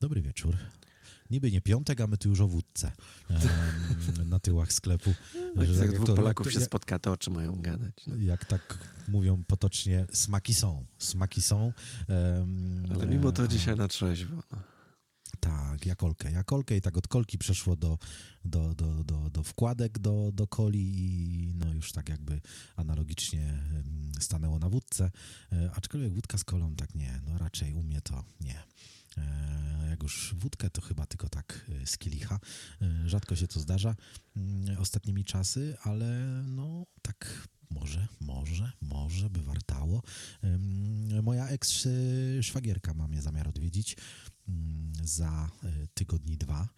Dobry wieczór. Niby nie piątek, a my tu już o wódce em, na tyłach sklepu. No, Że jak tak dwóch to- Polaków jak- się spotka, to oczy mają gadać. No. Jak tak mówią potocznie, smaki są. Smaki są. em, Ale mimo to dzisiaj na trzeźwo. No. Tak, jakolkę, jakolkę i tak od kolki przeszło do, do, do, do, do wkładek do, do coli i no już tak jakby analogicznie stanęło na wódce, e, aczkolwiek wódka z kolą tak nie, no raczej u mnie to nie. E, Jak już wódkę, to chyba tylko tak e, z kielicha. E, Rzadko się to zdarza mm, ostatnimi czasy, ale no tak może, może, może by wartało. Moja eks-szwagierka ma mnie zamiar odwiedzić mm, za tygodni dwa,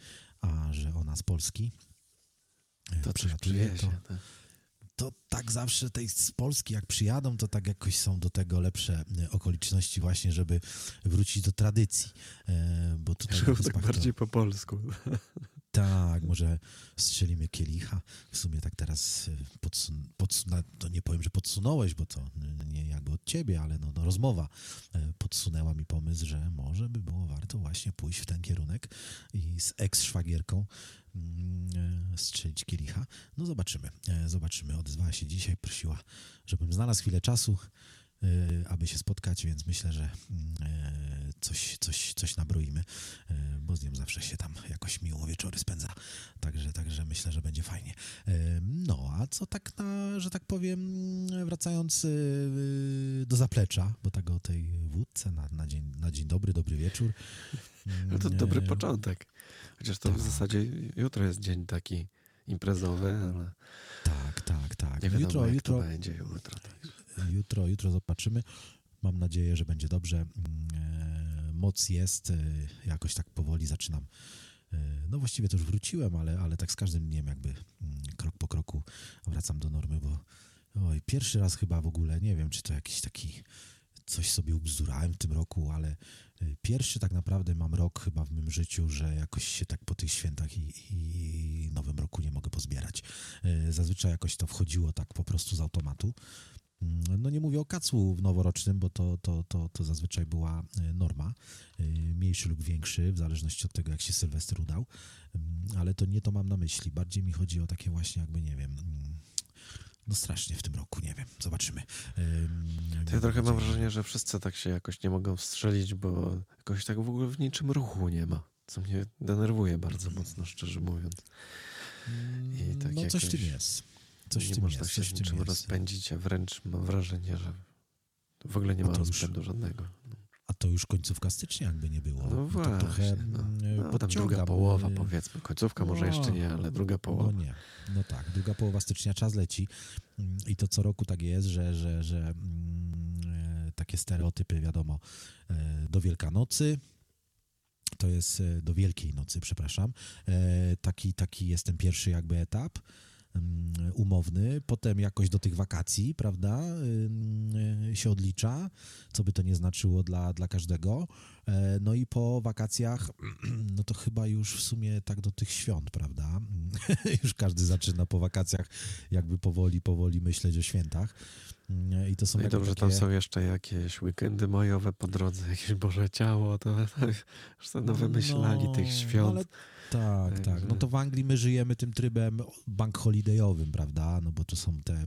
a że ona z Polski To przylatuje, to, tak. To tak zawsze tej z Polski, jak przyjadą, to tak jakoś są do tego lepsze e, okoliczności właśnie, żeby wrócić do tradycji. E, Bo tutaj tak bardziej po polsku. tak, może strzelimy kielicha. W sumie tak teraz y, podsun- podsun- to nie powiem, że podsunąłeś, bo to nie jakby od ciebie, ale no, no rozmowa y, podsunęła mi pomysł, że może by było warto właśnie pójść w ten kierunek i z eks-szwagierką mm, y, strzelić kielicha. No zobaczymy, zobaczymy. Odezwała się dzisiaj, prosiła, żebym znalazł chwilę czasu, aby się spotkać, więc myślę, że mm, y, coś, coś, coś nabroimy, y, bo z nią zawsze się tam jakoś miło wieczory spędza. Także, także myślę, że będzie fajnie. No, a co tak na, że tak powiem, wracając do zaplecza, bo tak o tej wódce na, na, dzień, na dzień dobry, dobry wieczór. No to Mm, dobry początek. Chociaż to w tak. zasadzie jutro jest dzień taki imprezowy, ale Tak, tak, tak. nie wiadomo jutro, jutro, to będzie jutro. Tak. Jutro, jutro zobaczymy. Mam nadzieję, że będzie dobrze. Mm, e, Moc jest, e, jakoś tak powoli zaczynam. e, No właściwie to już wróciłem, ale, ale tak z każdym dniem jakby mm, krok po kroku wracam do normy, bo oj, pierwszy raz chyba w ogóle, nie wiem, czy to jakiś taki coś sobie ubzdurałem w tym roku, ale pierwszy tak naprawdę mam rok chyba w mym życiu, że jakoś się tak po tych świętach i, i nowym roku nie mogę pozbierać. Zazwyczaj jakoś to wchodziło tak po prostu z automatu. Mm, No nie mówię o kacłu w noworocznym, bo to, to, to, to zazwyczaj była e, norma, e, mniejszy lub większy, w zależności od tego, jak się Sylwester udał, Mm, ale to nie to mam na myśli. Bardziej mi chodzi o takie właśnie jakby, nie wiem, mm, no strasznie w tym roku, nie wiem, zobaczymy. Em, To ja trochę mam wrażenie, że wszyscy tak się jakoś nie mogą wstrzelić, bo jakoś tak w ogóle w niczym ruchu nie ma. Co mnie denerwuje bardzo mocno, szczerze mówiąc. I tak no coś w tym jakoś jest. Coś nie można jest, się coś niczym rozpędzić, a wręcz mam wrażenie, że w ogóle nie ma rozpędu żadnego. A to już końcówka stycznia jakby nie było. No właśnie, trochę no. mm, No, tam druga połowa y, powiedzmy. Końcówka może no, jeszcze nie, ale druga połowa. No nie, no tak, druga połowa stycznia czas leci Mm, i to co roku tak jest, że, że, że mm, e, takie stereotypy wiadomo e, do Wielkanocy, to jest e, do Wielkiej Nocy, przepraszam, taki, taki jest ten pierwszy jakby etap umowny, potem jakoś do tych wakacji, prawda, e, się odlicza, co by to nie znaczyło dla, dla każdego. E, No i po wakacjach, no to chyba już w sumie tak do tych świąt, prawda? już każdy zaczyna po wakacjach jakby powoli, powoli myśleć o świętach. Mm, I to są No i dobrze, takie... tam są jeszcze jakieś weekendy majowe po drodze, jakieś Boże Ciało, to już sobie no wymyślali No, tych świąt. Ale tak, tak. No to w Anglii my żyjemy tym trybem bank holidayowym, prawda? No bo to są te mm,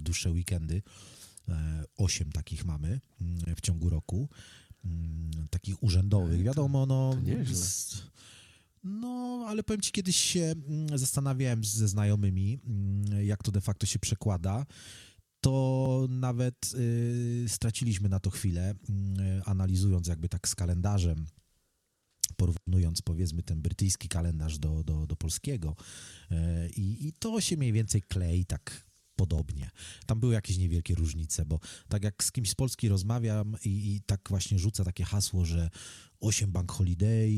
dłuższe weekendy. E, Osiem takich mamy mm, w ciągu roku. Mm, Takich urzędowych. Wiadomo, no... to nieźle. z- No, ale powiem ci, kiedyś się zastanawiałem ze znajomymi, jak to de facto się przekłada. To nawet y, straciliśmy na to chwilę, analizując jakby tak z kalendarzem porównując powiedzmy ten brytyjski kalendarz do, do, do polskiego E, I, i to się mniej więcej klei tak podobnie. Tam były jakieś niewielkie różnice, bo tak jak z kimś z Polski rozmawiam i, i tak właśnie rzucę takie hasło, że 8 bank holiday,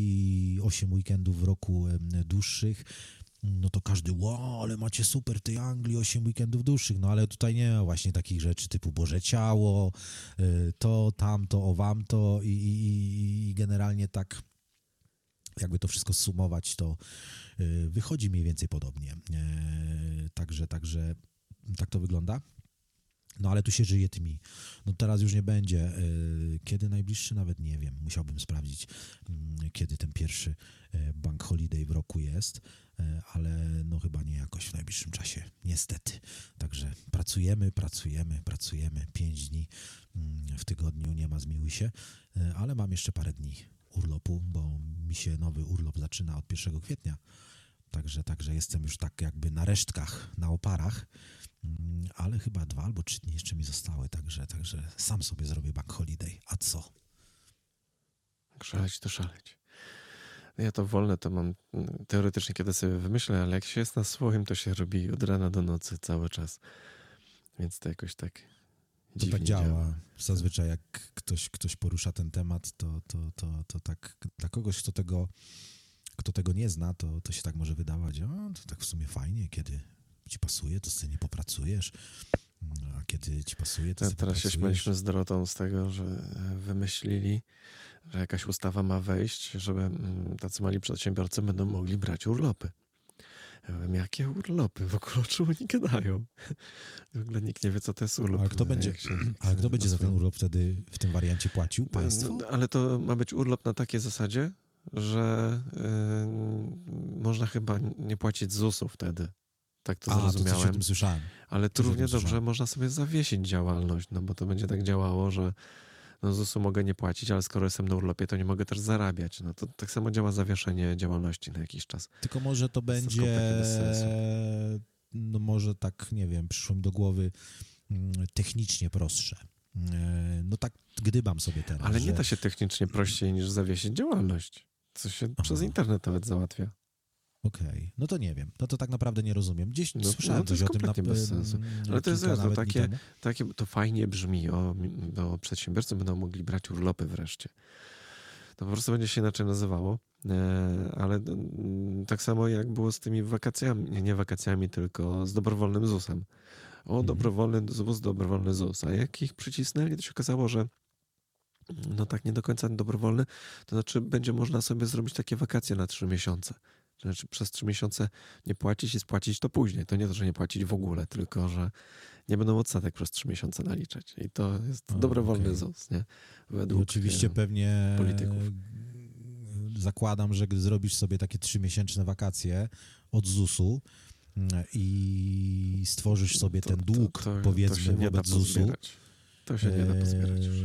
8 weekendów w roku dłuższych, no to każdy, wow, ale macie super tej Anglii, 8 weekendów dłuższych, no ale tutaj nie ma właśnie takich rzeczy typu Boże Ciało, y, to, tamto, o wamto i, i, i- i generalnie tak jakby to wszystko sumować, to y, wychodzi mniej więcej podobnie. E, Także, także tak to wygląda. No ale tu się żyje tymi. No teraz już nie będzie. y, Kiedy najbliższy nawet nie wiem. Musiałbym sprawdzić, mm, kiedy ten pierwszy bank holiday w roku jest, ale no chyba nie jakoś w najbliższym czasie, niestety. Także pracujemy, pracujemy, pracujemy. Pięć dni mm, w tygodniu nie ma, zmiłuj się, ale mam jeszcze parę dni urlopu, bo mi się nowy urlop zaczyna od 1 kwietnia. Także, także jestem już tak jakby na resztkach, na oparach, mm, ale chyba dwa albo trzy dni jeszcze mi zostały, także, także sam sobie zrobię bank holiday. A co? Szaleć to szaleć. Ja to wolne to mam mm, teoretycznie, kiedy sobie wymyślę, ale jak się jest na swoim, to się robi od rana do nocy cały czas. Więc to jakoś tak to tak działa. działa. Zazwyczaj jak ktoś, ktoś porusza ten temat, to, to, to, to tak dla kogoś, kto tego, kto tego nie zna, to, to się tak może wydawać, o, to tak w sumie fajnie, kiedy ci pasuje, to sobie nie popracujesz, a kiedy ci pasuje, to ja Teraz się śmialiśmy z Dorotą z tego, że wymyślili, że jakaś ustawa ma wejść, żeby mm, tacy mali przedsiębiorcy będą mogli brać urlopy. Ja wiem, jakie urlopy? W ogóle o czym oni gadają? W ogóle nikt nie wie, co to jest urlop. Ale kto będzie, się, ale kto będzie za ten urlop wtedy w tym wariancie płacił? Państwo? No, ale to ma być urlop na takiej zasadzie, że yy, można chyba nie płacić ZUS-u wtedy. Tak to A, zrozumiałem. To o tym słyszałem. Ale tu równie dobrze można sobie zawiesić działalność, no bo to będzie tak działało, że no ZUS-u mogę nie płacić, ale skoro jestem na urlopie, to nie mogę też zarabiać. No to tak samo działa zawieszenie działalności na jakiś czas. Tylko może to, będzie, no może tak, nie wiem, przyszło mi do głowy mm, technicznie prostsze. E, no tak gdybam sobie teraz. Ale nie da się technicznie prościej niż zawiesić działalność. Co się Aha. przez internet nawet załatwia. Okej, okay. no to nie wiem. No to tak naprawdę nie rozumiem. Gdzieś no, słyszałem no coś o tym na bez sensu. Ale to jest to takie, takie, to fajnie brzmi, o, o przedsiębiorcy będą mogli brać urlopy wreszcie. To po prostu będzie się inaczej nazywało. E, ale mm, tak samo jak było z tymi wakacjami, nie, nie wakacjami, tylko z dobrowolnym ZUS-em. O, mhm. dobrowolny ZUS, dobrowolny ZUS. A jak ich przycisnęli, to się okazało, że no tak nie do końca dobrowolny, to znaczy będzie można sobie zrobić takie wakacje na trzy miesiące. Znaczy przez trzy miesiące nie płacić i spłacić to później. To nie to, że nie płacić w ogóle, tylko że nie będą odsetek przez trzy miesiące naliczać. I to jest o, dobrowolny okay. ZUS, nie? Według I oczywiście e, pewnie polityków. zakładam, że gdy zrobisz sobie takie trzymiesięczne wakacje od ZUS-u mm, i stworzysz sobie to, ten dług, to, to, powiedzmy, wobec ZUS-u, to się nie da pozbierać już.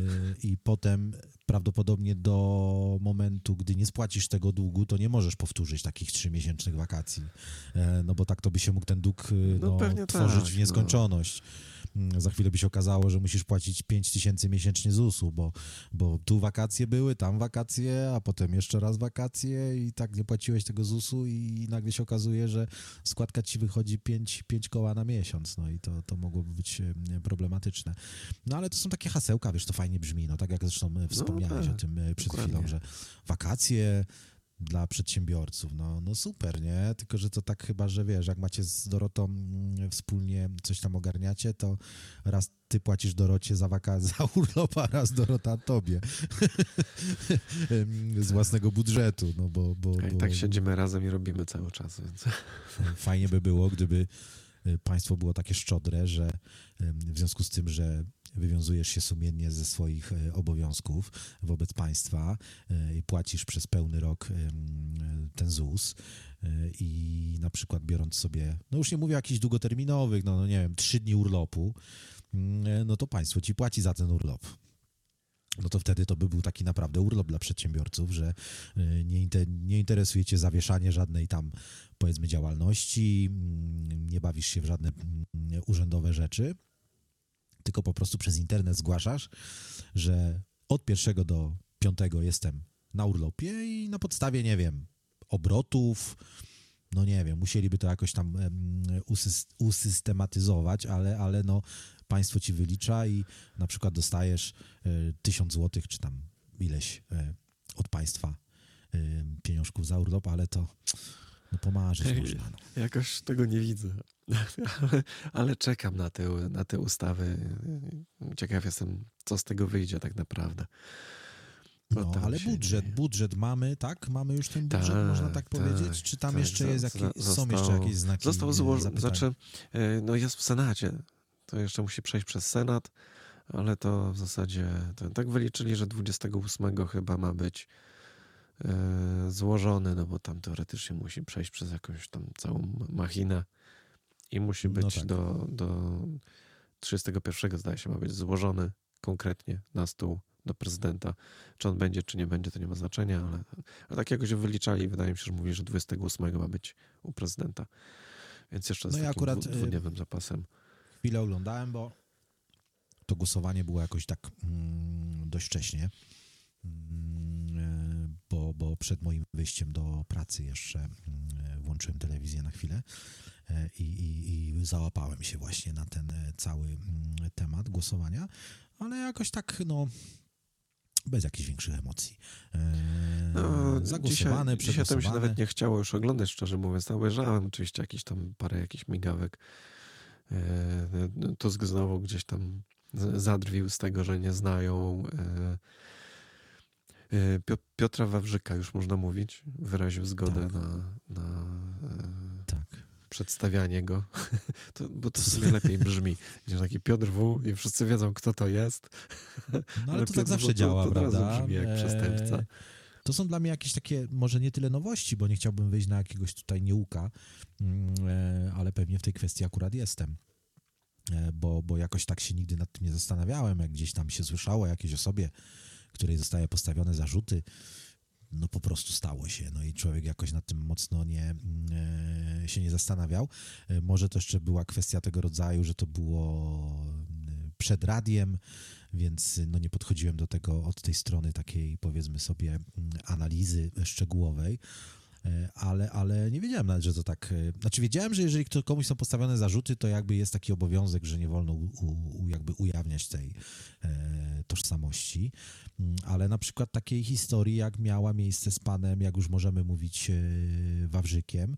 I potem prawdopodobnie do momentu, gdy nie spłacisz tego długu, to nie możesz powtórzyć takich trzymiesięcznych wakacji. E, no bo tak to by się mógł ten dług no, no tworzyć tak, w no. nieskończoność. No. Mm, za chwilę by się okazało, że musisz płacić 5 tysięcy miesięcznie ZUS-u, bo, bo tu wakacje były, tam wakacje, a potem jeszcze raz wakacje i tak nie płaciłeś tego ZUS-u i nagle się okazuje, że składka ci wychodzi 5, 5 koła na miesiąc, no i to, to mogłoby być problematyczne. No ale to są takie hasełka, wiesz, to fajnie brzmi, no tak jak zresztą wspomniałeś no, tak, o tym przed dokładnie. chwilą, że wakacje, dla przedsiębiorców. No, no super, nie? Tylko, że to tak chyba, że wiesz, jak macie z Dorotą mm, wspólnie coś tam ogarniacie, to raz ty płacisz Dorocie za waka, za urlop, a raz Dorota tobie. z własnego budżetu, no bo... bo, bo... I tak siedzimy razem i robimy cały czas, więc... Fajnie by było, gdyby y, państwo było takie szczodre, że w związku z tym, że wywiązujesz się sumiennie ze swoich e, obowiązków wobec państwa e, i płacisz przez pełny rok ten ZUS e, i na przykład biorąc sobie, no już nie mówię o jakichś długoterminowych, no, no nie wiem, trzy dni urlopu, mm, no to państwo ci płaci za ten urlop. No to wtedy to by był taki naprawdę urlop dla przedsiębiorców, że nie, nie interesuje cię zawieszanie żadnej tam, powiedzmy, działalności, mm, nie bawisz się w żadne mm, urzędowe rzeczy, tylko po prostu przez internet zgłaszasz, że od pierwszego do piątego jestem na urlopie i na podstawie, nie wiem, obrotów, no nie wiem, musieliby to jakoś tam usystematyzować, ale, ale no państwo ci wylicza i na przykład dostajesz tysiąc złotych, czy tam ileś e, od państwa pieniążków za urlop, ale to no pomarzyć Ej, można. No. Jakoś tego nie widzę. Ale, ale, czekam na te, na te ustawy. Ciekaw jestem, co z tego wyjdzie tak naprawdę. No, ale budżet, budżet mamy, tak? Mamy już ten budżet, tak, można tak, tak powiedzieć? Czy tam tak, jeszcze jest jakieś, został, są jeszcze jakieś znaki Został złożony, znaczy, e, no jest w Senacie. To jeszcze musi przejść przez Senat, ale to w zasadzie, to, tak wyliczyli, że 28 chyba ma być e, złożony, no bo tam teoretycznie musi przejść przez jakąś tam całą machinę i musi no być no tak. do, do 31 zdaje się ma być złożony konkretnie na stół do prezydenta. Czy on będzie, czy nie będzie, to nie ma znaczenia, ale, ale tak jakoś wyliczali. Wydaje mi się, że mówi, że 28 ma być u prezydenta. Więc jeszcze no z ja akurat dwudniowym y, zapasem. Chwilę oglądałem, bo to głosowanie było jakoś tak mm, dość wcześnie, mm, e, bo, bo przed moim wyjściem do pracy jeszcze mm, włączyłem telewizję na chwilę i, i, i załapałem się właśnie na ten e, cały mm, temat głosowania, ale jakoś tak, no, bez jakichś większych emocji. no, zagłosowane, dzisiaj, dzisiaj to mi się nawet nie chciało już oglądać, szczerze mówiąc. No, obejrzałem oczywiście jakieś tam parę jakichś migawek. Tusk znowu gdzieś tam zadrwił z tego, że nie znają e, e, Piotra Wawrzyka, już można mówić, wyraził zgodę tak. na, na. Przedstawianie go, to, bo to sobie lepiej brzmi. Że taki Piotr W. i wszyscy wiedzą, kto to jest. No ale, ale to tak zawsze działa, to, to prawda? brzmi jak przestępca. To są dla mnie jakieś takie, może nie tyle nowości, bo nie chciałbym wyjść na jakiegoś tutaj nieuka, mm, ale pewnie w tej kwestii akurat jestem. E, bo, bo jakoś tak się nigdy nad tym nie zastanawiałem, jak gdzieś tam się słyszało o jakiejś osobie, której zostaje postawione zarzuty, no po prostu stało się. No i człowiek jakoś nad tym mocno nie, e, się nie zastanawiał. E, może to jeszcze była kwestia tego rodzaju, że to było przed radiem, więc no nie podchodziłem do tego od tej strony takiej powiedzmy sobie analizy szczegółowej. E, ale, ale nie wiedziałem nawet, że to tak. E, znaczy, wiedziałem, że jeżeli komuś są postawione zarzuty, to jakby jest taki obowiązek, że nie wolno u, u, jakby ujawniać tej e, tożsamości. Mm, ale na przykład takiej historii, jak miała miejsce z panem, jak już możemy mówić, e, Wawrzykiem,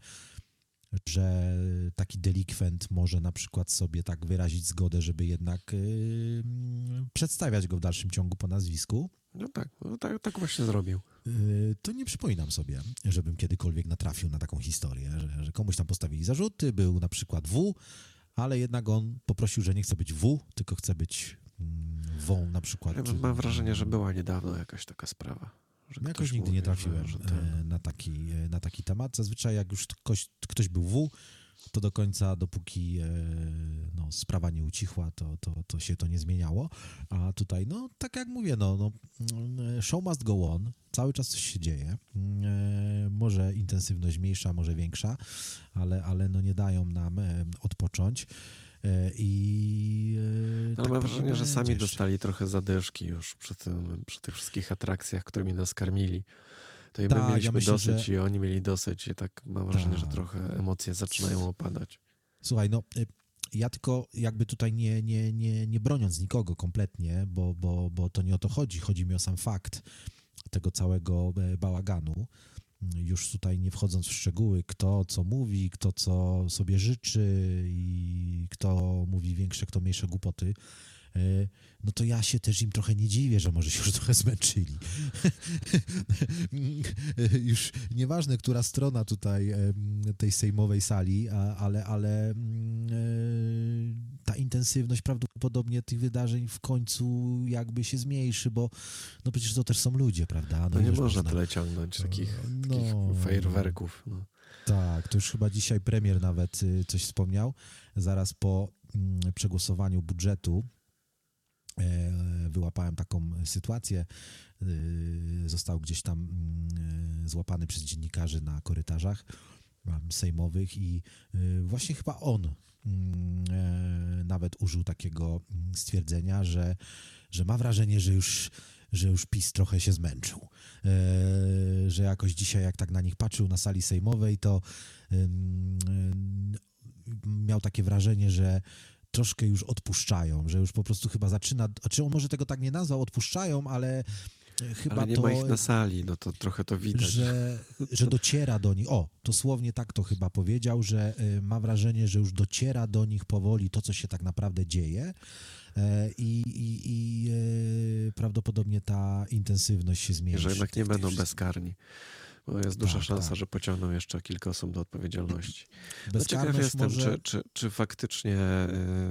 że taki delikwent może na przykład sobie tak wyrazić zgodę, żeby jednak e, przedstawiać go w dalszym ciągu po nazwisku. No tak, no tak, tak właśnie zrobił. Y, to nie przypominam sobie, żebym kiedykolwiek natrafił na taką historię, że, że komuś tam postawili zarzuty, był na przykład W, ale jednak on poprosił, że nie chce być W, tylko chce być mm, wą na przykład. Ja mam wrażenie, że była niedawno jakaś taka sprawa. Że jakoś nigdy nie trafiłem że, że e, na, taki, na taki temat. Zazwyczaj jak już ktoś, ktoś był W, to do końca, dopóki e, no, sprawa nie ucichła, to, to, to się to nie zmieniało. A tutaj, no tak jak mówię, no, no show must go on, cały czas coś się dzieje. E, może intensywność mniejsza, może większa, ale, ale no nie dają nam e, odpocząć. I. No, tak mam wrażenie, że sami dostali trochę zadyszki już przy, tym, przy tych wszystkich atrakcjach, którymi nas karmili to i my tak, mieliśmy ja myślę, dosyć że... i oni mieli dosyć i tak mam wrażenie, że trochę emocje zaczynają opadać. Słuchaj, no y, ja tylko jakby tutaj nie, nie, nie, nie broniąc nikogo kompletnie, bo, bo, bo to nie o to chodzi, chodzi mi o sam fakt tego całego e, bałaganu. Już tutaj nie wchodząc w szczegóły, kto co mówi, kto co sobie życzy i kto mówi większe, kto mniejsze głupoty, no to ja się też im trochę nie dziwię, że może się już trochę zmęczyli. już nieważne, która strona tutaj tej sejmowej sali, ale, ale mm, e, ta intensywność prawdopodobnie tych wydarzeń w końcu jakby się zmniejszy, bo no przecież to też są ludzie, prawda? No, no nie można, można tyle ciągnąć takich, no, takich fajerwerków. No. Tak, to już chyba dzisiaj premier nawet y, coś wspomniał, zaraz po mm, przegłosowaniu budżetu E, wyłapałem taką sytuację. E, został gdzieś tam mm, e, złapany przez dziennikarzy na korytarzach sejmowych i właśnie chyba on mm, nawet użył takiego mm, stwierdzenia, że, że ma wrażenie, że już że już PiS trochę się zmęczył. że jakoś dzisiaj, jak tak na nich patrzył na sali sejmowej, to miał takie wrażenie, że troszkę już odpuszczają, że już po prostu chyba zaczyna, czy on może tego tak nie nazwał, odpuszczają, ale e, chyba ale nie to, ma ich na sali, no to trochę to widać. Że, że dociera do nich, o, dosłownie tak to chyba powiedział, że y, ma wrażenie, że już dociera do nich powoli to, co się tak naprawdę dzieje e, i, i, i prawdopodobnie ta intensywność się zmieni. Że jednak nie będą bezkarni. Bo jest duża tak, szansa, tak. że pociągną jeszcze kilka osób do odpowiedzialności. No ciekaw jestem, może... czy, czy, czy faktycznie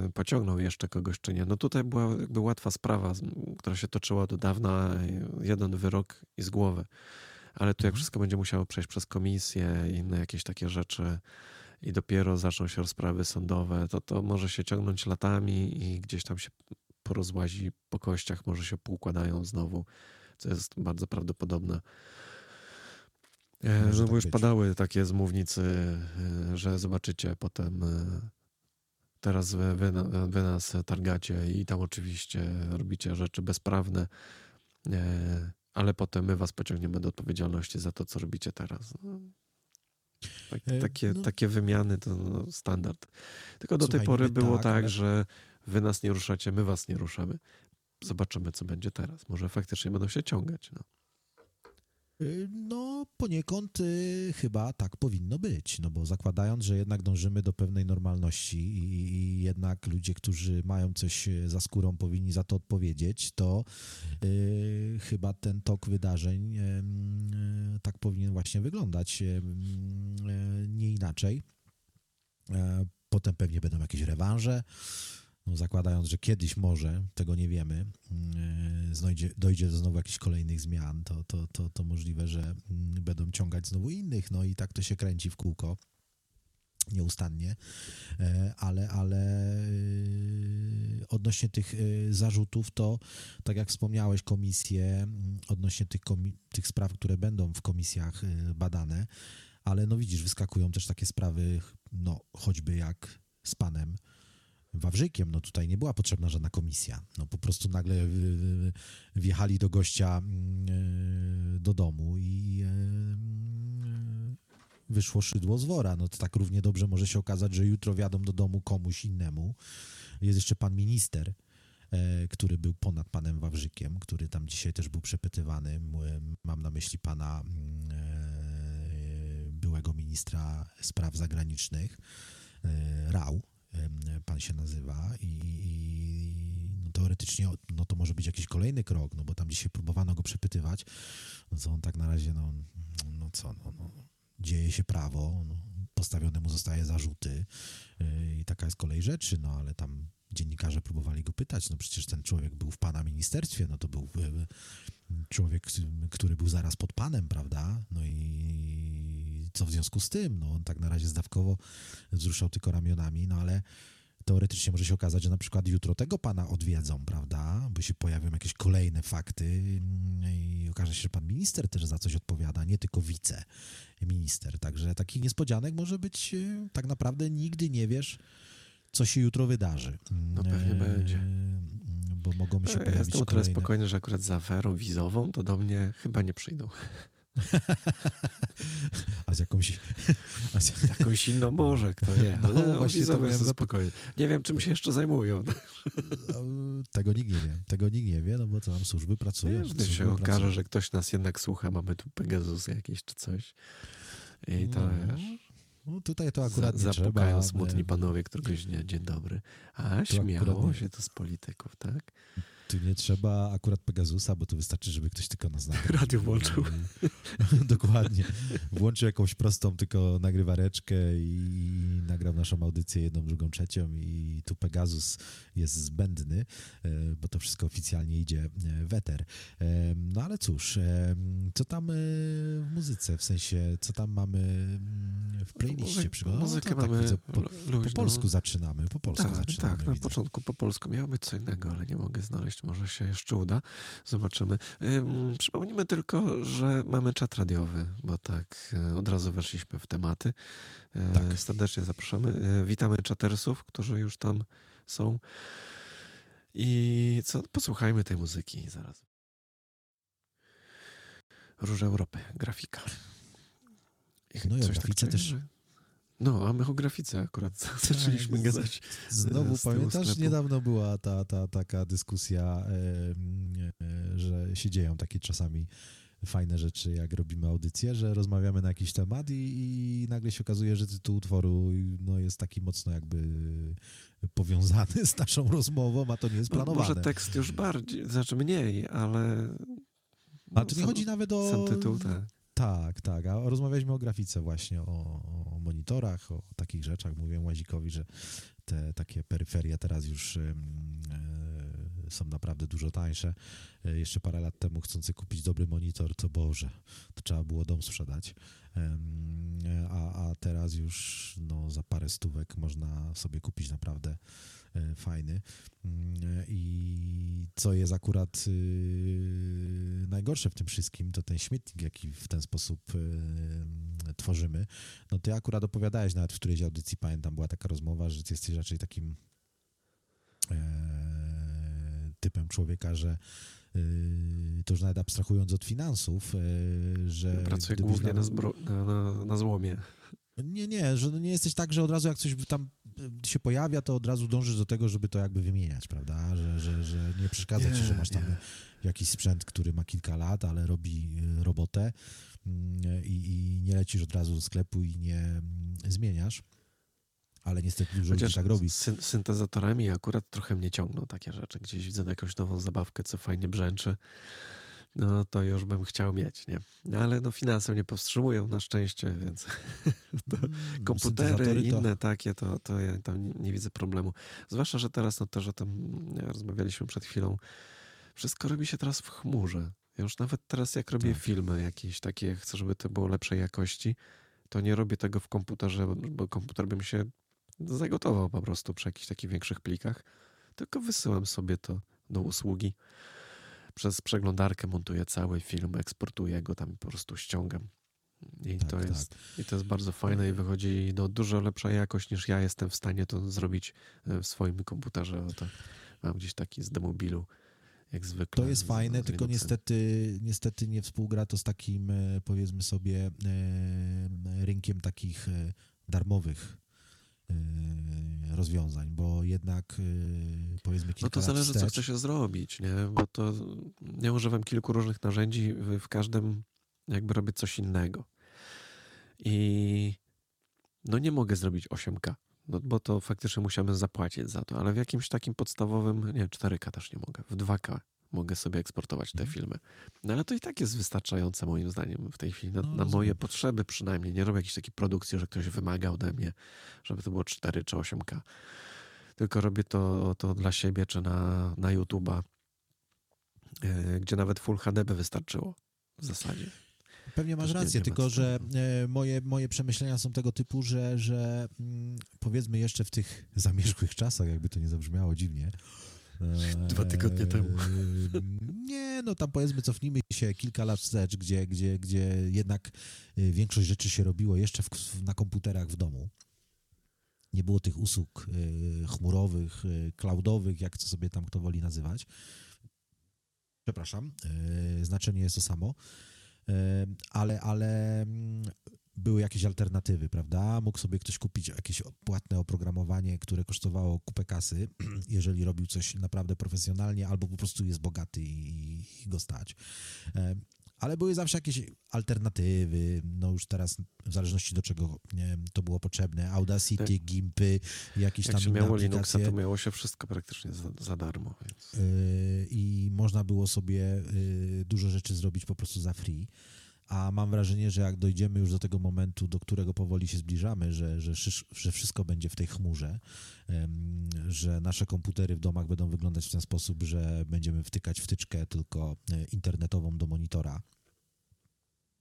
y, pociągną jeszcze kogoś, czy nie. No tutaj była jakby łatwa sprawa, która się toczyła do dawna, jeden wyrok i z głowy. ale tu jak mhm. wszystko będzie musiało przejść przez komisję i inne jakieś takie rzeczy i dopiero zaczną się rozprawy sądowe, to to może się ciągnąć latami i gdzieś tam się porozłazi po kościach, może się poukładają znowu, co jest bardzo prawdopodobne. E, no tak bo już być. padały takie z mównicy, e, że zobaczycie potem e, teraz wy, wy, nas targacie i tam oczywiście robicie rzeczy bezprawne, ale potem my was pociągniemy do odpowiedzialności za to, co robicie teraz. No. Tak, takie, no. takie wymiany to no, standard. Tylko do Słuchaj, tej pory było tak, tak ale... że wy nas nie ruszacie, my was nie ruszamy. Zobaczymy, co będzie teraz. Może faktycznie będą się ciągać. No. Y, no, poniekąd y, chyba tak powinno być, no bo zakładając, że jednak dążymy do pewnej normalności i, i jednak ludzie, którzy mają coś y, za skórą, powinni za to odpowiedzieć, to y, chyba ten tok wydarzeń y, y, tak powinien właśnie wyglądać, nie inaczej. E, potem pewnie będą jakieś rewanże no, zakładając, że kiedyś może, tego nie wiemy, znajdzie, mm, dojdzie do znowu jakichś kolejnych zmian, to, to, to, to możliwe, że mm, będą ciągać znowu innych, no i tak to się kręci w kółko nieustannie, e, ale, ale e, odnośnie tych e, zarzutów, to tak jak wspomniałeś, komisje, mm, odnośnie tych, tych spraw, które będą w komisjach badane, ale no widzisz, wyskakują też takie sprawy, no choćby jak z panem Wawrzykiem, no tutaj nie była potrzebna żadna komisja. No po prostu nagle y, y, wjechali do gościa mm, y, do domu i wyszło szydło z wora. No to tak równie dobrze może się okazać, że jutro wjadą do domu komuś innemu. Jest jeszcze pan minister, e, który był ponad panem Wawrzykiem, który tam dzisiaj też był przepytywany. Mam na myśli pana mm, e, byłego ministra spraw zagranicznych, e, Rał, pan się nazywa i, i no teoretycznie no to może być jakiś kolejny krok, no bo tam dzisiaj próbowano go przepytywać, no co on tak na razie, no, no co, no, no dzieje się prawo, no, postawione mu zostaje zarzuty yy, i taka jest kolej rzeczy, no ale tam dziennikarze próbowali go pytać, no przecież ten człowiek był w pana ministerstwie, no to był yy, człowiek, który był zaraz pod panem, prawda, no i co w związku z tym? No, on tak na razie zdawkowo wzruszał tylko ramionami, no ale teoretycznie może się okazać, że na przykład jutro tego pana odwiedzą, prawda? Bo się pojawią jakieś kolejne fakty i okaże się, że pan minister też za coś odpowiada, nie tylko wiceminister. Także takich niespodzianek może być e, tak naprawdę nigdy nie wiesz, co się jutro wydarzy. No pewnie e, będzie. Bo mogą się no, pojawić Jestem o tyle spokojny, że akurat za aferą wizową to do mnie chyba nie przyjdą. A z jakąś... A z jakąś inną może, kto wie. No, Ale właśnie to byłem spokojny. Nie wiem, czym się jeszcze zajmują. No, tego nikt nie wie. Tego nikt nie wie, no bo to nam służby pracują. Wiesz, gdy się okaże, że ktoś nas jednak słucha, mamy tu Pegasus jakieś czy coś. I to no. wiesz... No tutaj to akurat Z, nie trzeba. smutni panowie któregoś dnia, dzień dobry. A śmiało się to z polityków, tak? Tu nie trzeba akurat Pegasusa, bo to wystarczy, żeby ktoś tylko nas nagrywał. Radio włączył. Dokładnie. Włączył jakąś prostą tylko nagrywareczkę i nagrał naszą audycję jedną, drugą, trzecią i tu Pegasus jest zbędny, e, bo to wszystko oficjalnie idzie e, w eter. E, no ale cóż, co tam w muzyce, w sensie, co tam mamy mm, w playliście przygotowane? Muzykę no, tak, mamy widzę, po, po, polsku zaczynamy, po polsku tak, zaczynamy. Tak, na początku po polsku miało być co innego, ale nie mogę znaleźć może się jeszcze uda. Zobaczymy. Przypomnijmy tylko, że mamy czat radiowy, bo tak e, od razu weszliśmy w tematy. E, tak. Serdecznie zapraszamy. E, witamy czatersów, którzy już tam są. I co? Posłuchajmy tej muzyki zaraz. Róż Europy, grafika. No i o grafice też... No, a my o grafice akurat tak, zaczęliśmy gadać. Znowu pamiętasz, niedawno była ta, ta taka dyskusja, e, że się dzieją takie czasami fajne rzeczy, jak robimy audycję, że rozmawiamy na jakiś temat i, i, nagle się okazuje, że tytuł utworu no, jest taki mocno jakby powiązany z naszą rozmową, a to nie jest no, planowane. może tekst już bardziej, znaczy mniej, ale... No, a to nie chodzi nawet o... Sam tytuł, tak. Tak, tak. A rozmawialiśmy o grafice właśnie, o monitorach, o takich rzeczach. Mówiłem Łazikowi, że te takie peryferie teraz już e, są naprawdę dużo tańsze. Jeszcze parę lat temu chcący kupić dobry monitor, to Boże, to trzeba było dom sprzedać. A, a teraz już no, za parę stówek można sobie kupić naprawdę fajny. I co jest akurat najgorsze w tym wszystkim, to ten śmietnik, jaki w ten sposób tworzymy. No ty akurat opowiadałeś nawet w którejś audycji, pamiętam, była taka rozmowa, że ty jesteś raczej takim e, typem człowieka, że e, to już nawet abstrahując od finansów, e, że... Pracuję głównie na, na, na, na złomie. Nie, nie, że nie jesteś tak, że od razu jak coś tam się pojawia, to od razu dążysz do tego, żeby to jakby wymieniać, prawda? Że, że, że nie przeszkadza nie, ci, że masz tam nie. jakiś sprzęt, który ma kilka lat, ale robi robotę mm, i, i nie lecisz od razu do sklepu i nie mm, zmieniasz ale niestety dużo ludzi tak robi. Z syntezatorami akurat trochę mnie ciągną takie rzeczy. Gdzieś widzę jakąś nową zabawkę, co fajnie brzęczy no to już bym chciał mieć, nie? No, ale no finanse mnie powstrzymują na szczęście, więc to mm, komputery i inne takie, to, to ja tam nie, widzę problemu. Zwłaszcza, że teraz, no to, że tam rozmawialiśmy przed chwilą, wszystko robi się teraz w chmurze. Ja już nawet teraz jak robię tak. filmy jakieś takie, chcę, żeby to było lepszej jakości, to nie robię tego w komputerze, bo komputer bym się zagotował po prostu przy jakichś takich większych plikach, tylko wysyłam sobie to do usługi przez przeglądarkę montuję cały film, eksportuję go tam po prostu ściągam. I, tak, to jest, tak. I to jest bardzo fajne i wychodzi no, dużo lepsza jakość niż ja jestem w stanie to zrobić e, w swoim komputerze. O, to mam gdzieś taki z demobilu, jak zwykle. To jest fajne, tylko niestety, niestety nie współgra to z takim, e, powiedzmy sobie, e, rynkiem takich darmowych rozwiązań, bo jednak y, powiedzmy kilka No to zależy, wstecz... co chce się zrobić, nie? Bo to ja używam kilku różnych narzędzi, w każdym jakby robię coś innego. I no nie mogę zrobić 8K, no, bo to faktycznie musiałbym zapłacić za to, ale w jakimś takim podstawowym, nie, 4K też nie mogę, w 2K mogę sobie eksportować te mhm. filmy. No ale to i tak jest wystarczające moim zdaniem w tej chwili, na, no, na moje potrzeby przynajmniej. Nie robię jakiejś takiej produkcji, że ktoś wymaga ode mnie, żeby to było 4 czy 8K. Tylko robię to, to dla siebie czy na, na YouTube'a, yy, gdzie nawet Full HD by wystarczyło w zasadzie. Pewnie masz rację, nie, nie tylko że e, moje, moje przemyślenia są tego typu, że, że mm, powiedzmy jeszcze w tych zamierzchłych czasach, jakby to nie zabrzmiało dziwnie, Dwa tygodnie temu. Nie, no tam powiedzmy cofnijmy się kilka lat wstecz, gdzie, gdzie, gdzie jednak y, większość rzeczy się robiło jeszcze w, na komputerach w domu. Nie było tych usług y, chmurowych, y, cloudowych, jak to sobie tam kto woli nazywać. Przepraszam, znaczenie jest to samo. Ale, ale mm, były jakieś alternatywy, prawda? Mógł sobie ktoś kupić jakieś płatne oprogramowanie, które kosztowało kupę kasy, jeżeli robił coś naprawdę profesjonalnie, albo po prostu jest bogaty i, i go stać. E, ale były zawsze jakieś alternatywy, no już teraz w zależności do czego nie, to było potrzebne, Audacity, tak. Gimpy, jakieś Jak tam się miało Linuxa, to miało się wszystko praktycznie za, za darmo. Więc. Yy, I można było sobie yy, dużo rzeczy zrobić po prostu za free a mam wrażenie, że jak dojdziemy już do tego momentu, do którego powoli się zbliżamy, że, że, że wszystko będzie w tej chmurze, że nasze komputery w domach będą wyglądać w ten sposób, że będziemy wtykać wtyczkę tylko e, internetową do monitora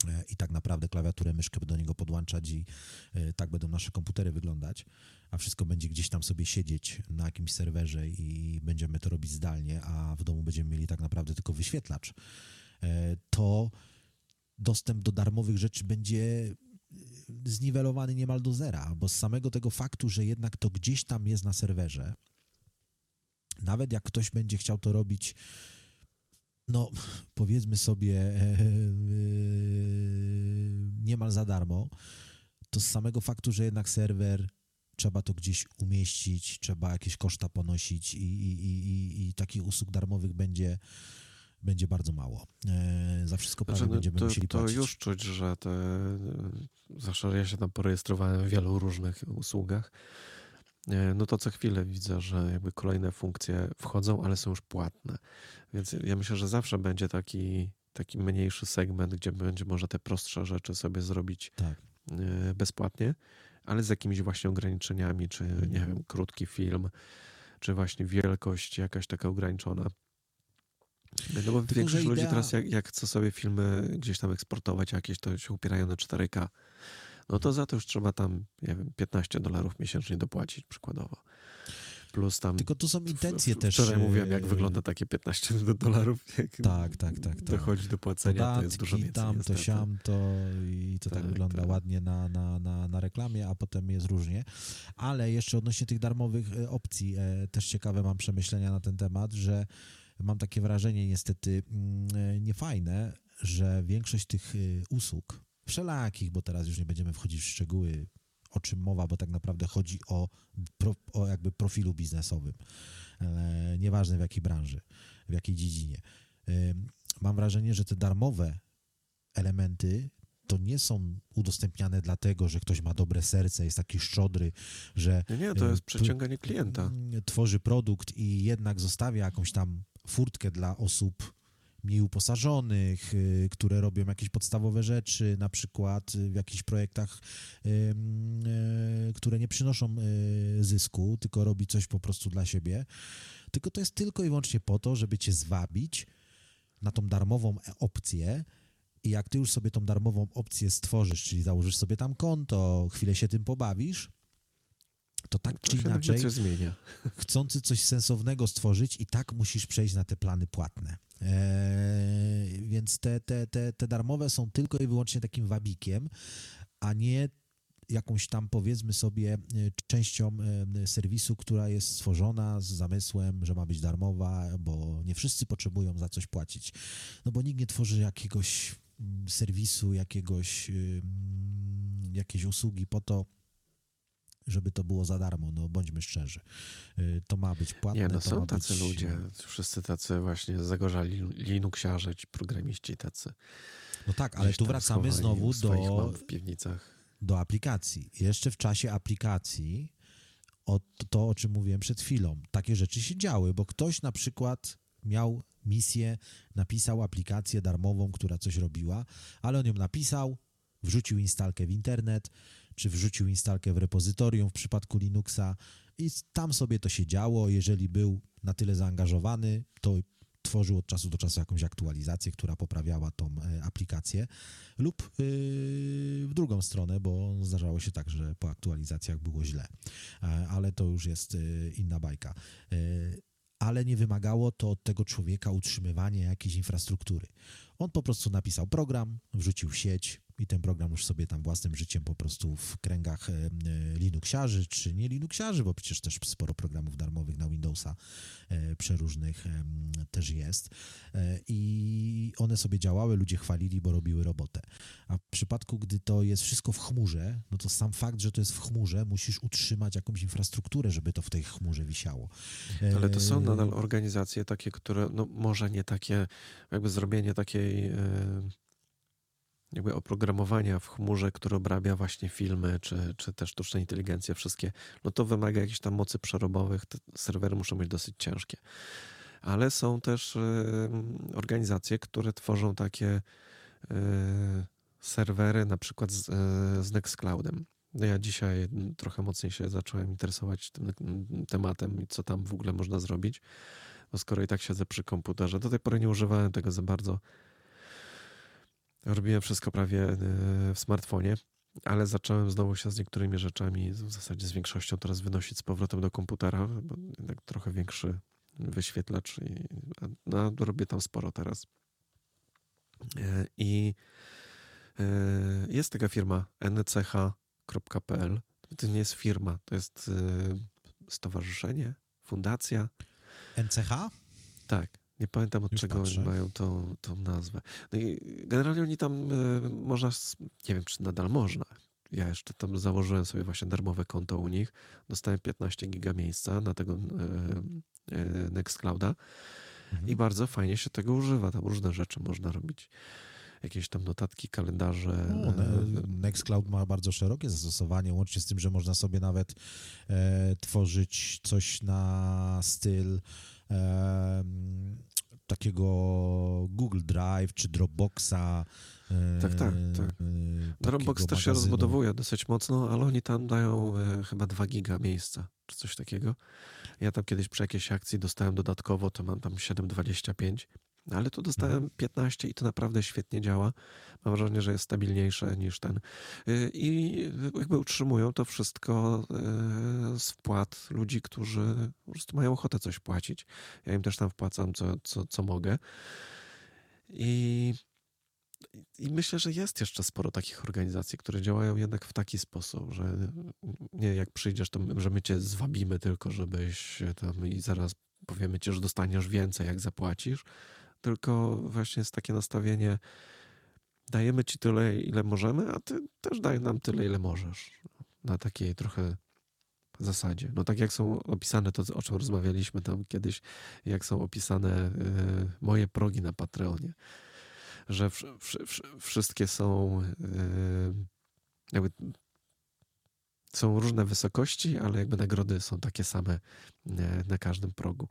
e, i tak naprawdę klawiaturę, myszkę do niego podłączać i e, tak będą nasze komputery wyglądać, a wszystko będzie gdzieś tam sobie siedzieć na jakimś serwerze i będziemy to robić zdalnie, a w domu będziemy mieli tak naprawdę tylko wyświetlacz, to dostęp do darmowych rzeczy będzie y, zniwelowany niemal do zera, bo z samego tego faktu, że jednak to gdzieś tam jest na serwerze, nawet jak ktoś będzie chciał to robić, no powiedzmy sobie, e, e, niemal za darmo, to z samego faktu, że jednak serwer trzeba to gdzieś umieścić, trzeba jakieś koszta ponosić i, i, i, i takich usług darmowych będzie będzie bardzo mało. E, za wszystko prawie znaczy, no, będziemy to, musieli to płacić. To już czuć, że te, zawsze ja się tam porejestrowałem w wielu różnych usługach, e, no to co chwilę widzę, że jakby kolejne funkcje wchodzą, ale są już płatne. Więc ja myślę, że zawsze będzie taki, taki mniejszy segment, gdzie będzie można te prostsze rzeczy sobie zrobić tak. E, bezpłatnie, ale z jakimiś właśnie ograniczeniami, czy nie wiem, krótki film, czy właśnie wielkość jakaś taka ograniczona. No bo Tylko, większość ludzi idea... teraz jak, jak chce sobie filmy gdzieś tam eksportować jakieś, to się upierają na 4K. No to za to już trzeba tam, nie wiem, 15 dolarów miesięcznie dopłacić przykładowo plus tam... Tylko tu są intencje w, w, też. Wczoraj mówiłem, jak e, wygląda takie 15 dolarów. Jak tak, tak, tak, tak. Dochodzi do płacenia, Podatki, to jest dużo więcej. tam, to siam, to i to tak, tak wygląda tak. ładnie na, na, na, na reklamie, a potem jest różnie. Ale jeszcze odnośnie tych darmowych e, opcji, e, też ciekawe mam przemyślenia na ten temat, że mam takie wrażenie niestety mm, niefajne, że większość tych usług, wszelakich, bo teraz już nie będziemy wchodzić w szczegóły o czym mowa, bo tak naprawdę chodzi o, pro, o jakby profilu biznesowym. E, nieważne w jakiej branży, w jakiej dziedzinie. E, mam wrażenie, że te darmowe elementy to nie są udostępniane dlatego, że ktoś ma dobre serce, jest taki szczodry, że. Nie, nie to jest przeciąganie klienta. Tworzy produkt i jednak zostawia jakąś tam furtkę dla osób mniej uposażonych, y, które robią jakieś podstawowe rzeczy, na przykład w jakichś projektach, y, które nie przynoszą y, zysku, tylko robi coś po prostu dla siebie. Tylko to jest tylko i wyłącznie po to, żeby cię zwabić na tą darmową opcję. I jak ty już sobie tą darmową opcję stworzysz, czyli założysz sobie tam konto, chwilę się tym pobawisz, to tak to czy inaczej, chcący coś sensownego stworzyć, i tak musisz przejść na te plany płatne. Eee, więc te, te, te, te darmowe są tylko i wyłącznie takim wabikiem, a nie jakąś tam powiedzmy sobie e, częścią e, serwisu, która jest stworzona z zamysłem, że ma być darmowa, bo nie wszyscy potrzebują za coś płacić. No bo nikt nie tworzy jakiegoś mm, serwisu, jakiegoś, jakiejś usługi po to, żeby to było za darmo, no bądźmy szczerzy. Y, to ma być płatne. Nie, no są tacy być... ludzie, wszyscy tacy właśnie zagorzali Linuxiarze, ci programiści tacy. No tak, ale tu wracamy znowu do, w piwnicach. do aplikacji. Jeszcze w czasie aplikacji o to, o czym mówiłem przed chwilą, takie rzeczy się działy, bo ktoś na przykład miał misję, napisał aplikację darmową, która coś robiła, ale on ją napisał, wrzucił instalkę w internet, czy wrzucił instalkę w repozytorium w przypadku Linuxa i tam sobie to się działo. Jeżeli był na tyle zaangażowany, to tworzył od czasu do czasu jakąś aktualizację, która poprawiała tą e, aplikację, lub yy, w drugą stronę, bo zdarzało się tak, że po aktualizacjach było źle, e, ale to już jest inna bajka. Ale nie wymagało to od tego człowieka utrzymywania jakiejś infrastruktury. On po prostu napisał program, wrzucił sieć, i ten program już sobie tam własnym życiem po prostu w kręgach e, e, Linuxiarzy, czy nie Linuxiarzy, bo przecież też sporo programów darmowych na Windowsa e, przeróżnych też jest. I one sobie działały, ludzie chwalili, bo robiły robotę. A w przypadku, gdy to jest wszystko w chmurze, no to sam fakt, że to jest w chmurze, musisz utrzymać jakąś infrastrukturę, żeby to w tej chmurze wisiało. Ale to są nadal organizacje takie, które, no może nie takie, jakby zrobienie takiej jakby oprogramowania w chmurze, które obrabia właśnie filmy, czy, czy też sztuczna inteligencja, wszystkie, no to wymaga jakichś tam mocy przerobowych, te serwery muszą być dosyć ciężkie. Ale są też y, organizacje, które tworzą takie y, serwery, na przykład z, y, z Nextcloudem. No ja dzisiaj trochę mocniej się zacząłem interesować tym tematem i co tam w ogóle można zrobić. Bo skoro i tak siedzę przy komputerze, do tej pory nie używałem tego za bardzo Robiłem wszystko prawie e, w smartfonie, ale zacząłem znowu się z niektórymi rzeczami, w zasadzie z większością teraz wynosić z powrotem do komputera, bo jednak trochę większy wyświetlacz i no, robię tam sporo teraz. E, I e, jest taka firma nch.pl. To nie jest firma, to jest stowarzyszenie, fundacja. NCH? Tak. Nie pamiętam od Już czego patrzę. mają tą, tą nazwę. No i generalnie oni tam y, można, nie wiem czy nadal można. Ja jeszcze tam założyłem sobie właśnie darmowe konto u nich. Dostałem 15 giga miejsca na tego y, y, Nextclouda mhm. i bardzo fajnie się tego używa. Tam różne rzeczy można robić jakieś tam notatki, kalendarze. No, Nextcloud ma bardzo szerokie zastosowanie, łącznie z tym, że można sobie nawet e, tworzyć coś na styl e, takiego Google Drive czy Dropboxa. E, tak, tak, tak. Dropbox też się rozbudowuje dosyć mocno, ale oni tam dają e, chyba 2 giga miejsca czy coś takiego. Ja tam kiedyś przy jakiejś akcji dostałem dodatkowo, to mam tam 7,25 ale tu dostałem 15 mhm. i to naprawdę świetnie działa. Mam wrażenie, że jest stabilniejsze niż ten. Y, I jakby utrzymują to wszystko y, z wpłat ludzi, którzy po prostu mają ochotę coś płacić. Ja im też tam wpłacam, co, co, co mogę. I, I myślę, że jest jeszcze sporo takich organizacji, które działają jednak w taki sposób, że nie jak przyjdziesz, to że my cię zwabimy tylko, żebyś tam i zaraz powiemy ci, że dostaniesz więcej, jak zapłacisz tylko właśnie jest takie nastawienie, dajemy ci tyle, ile możemy, a ty też daj nam tyle, ile możesz. Na takiej trochę zasadzie. No tak jak są opisane to, o czym rozmawialiśmy tam kiedyś, jak są opisane y, moje progi na Patreonie, że w, w, w, wszystkie są y, jakby są różne wysokości, ale jakby nagrody są takie same y, na każdym progu.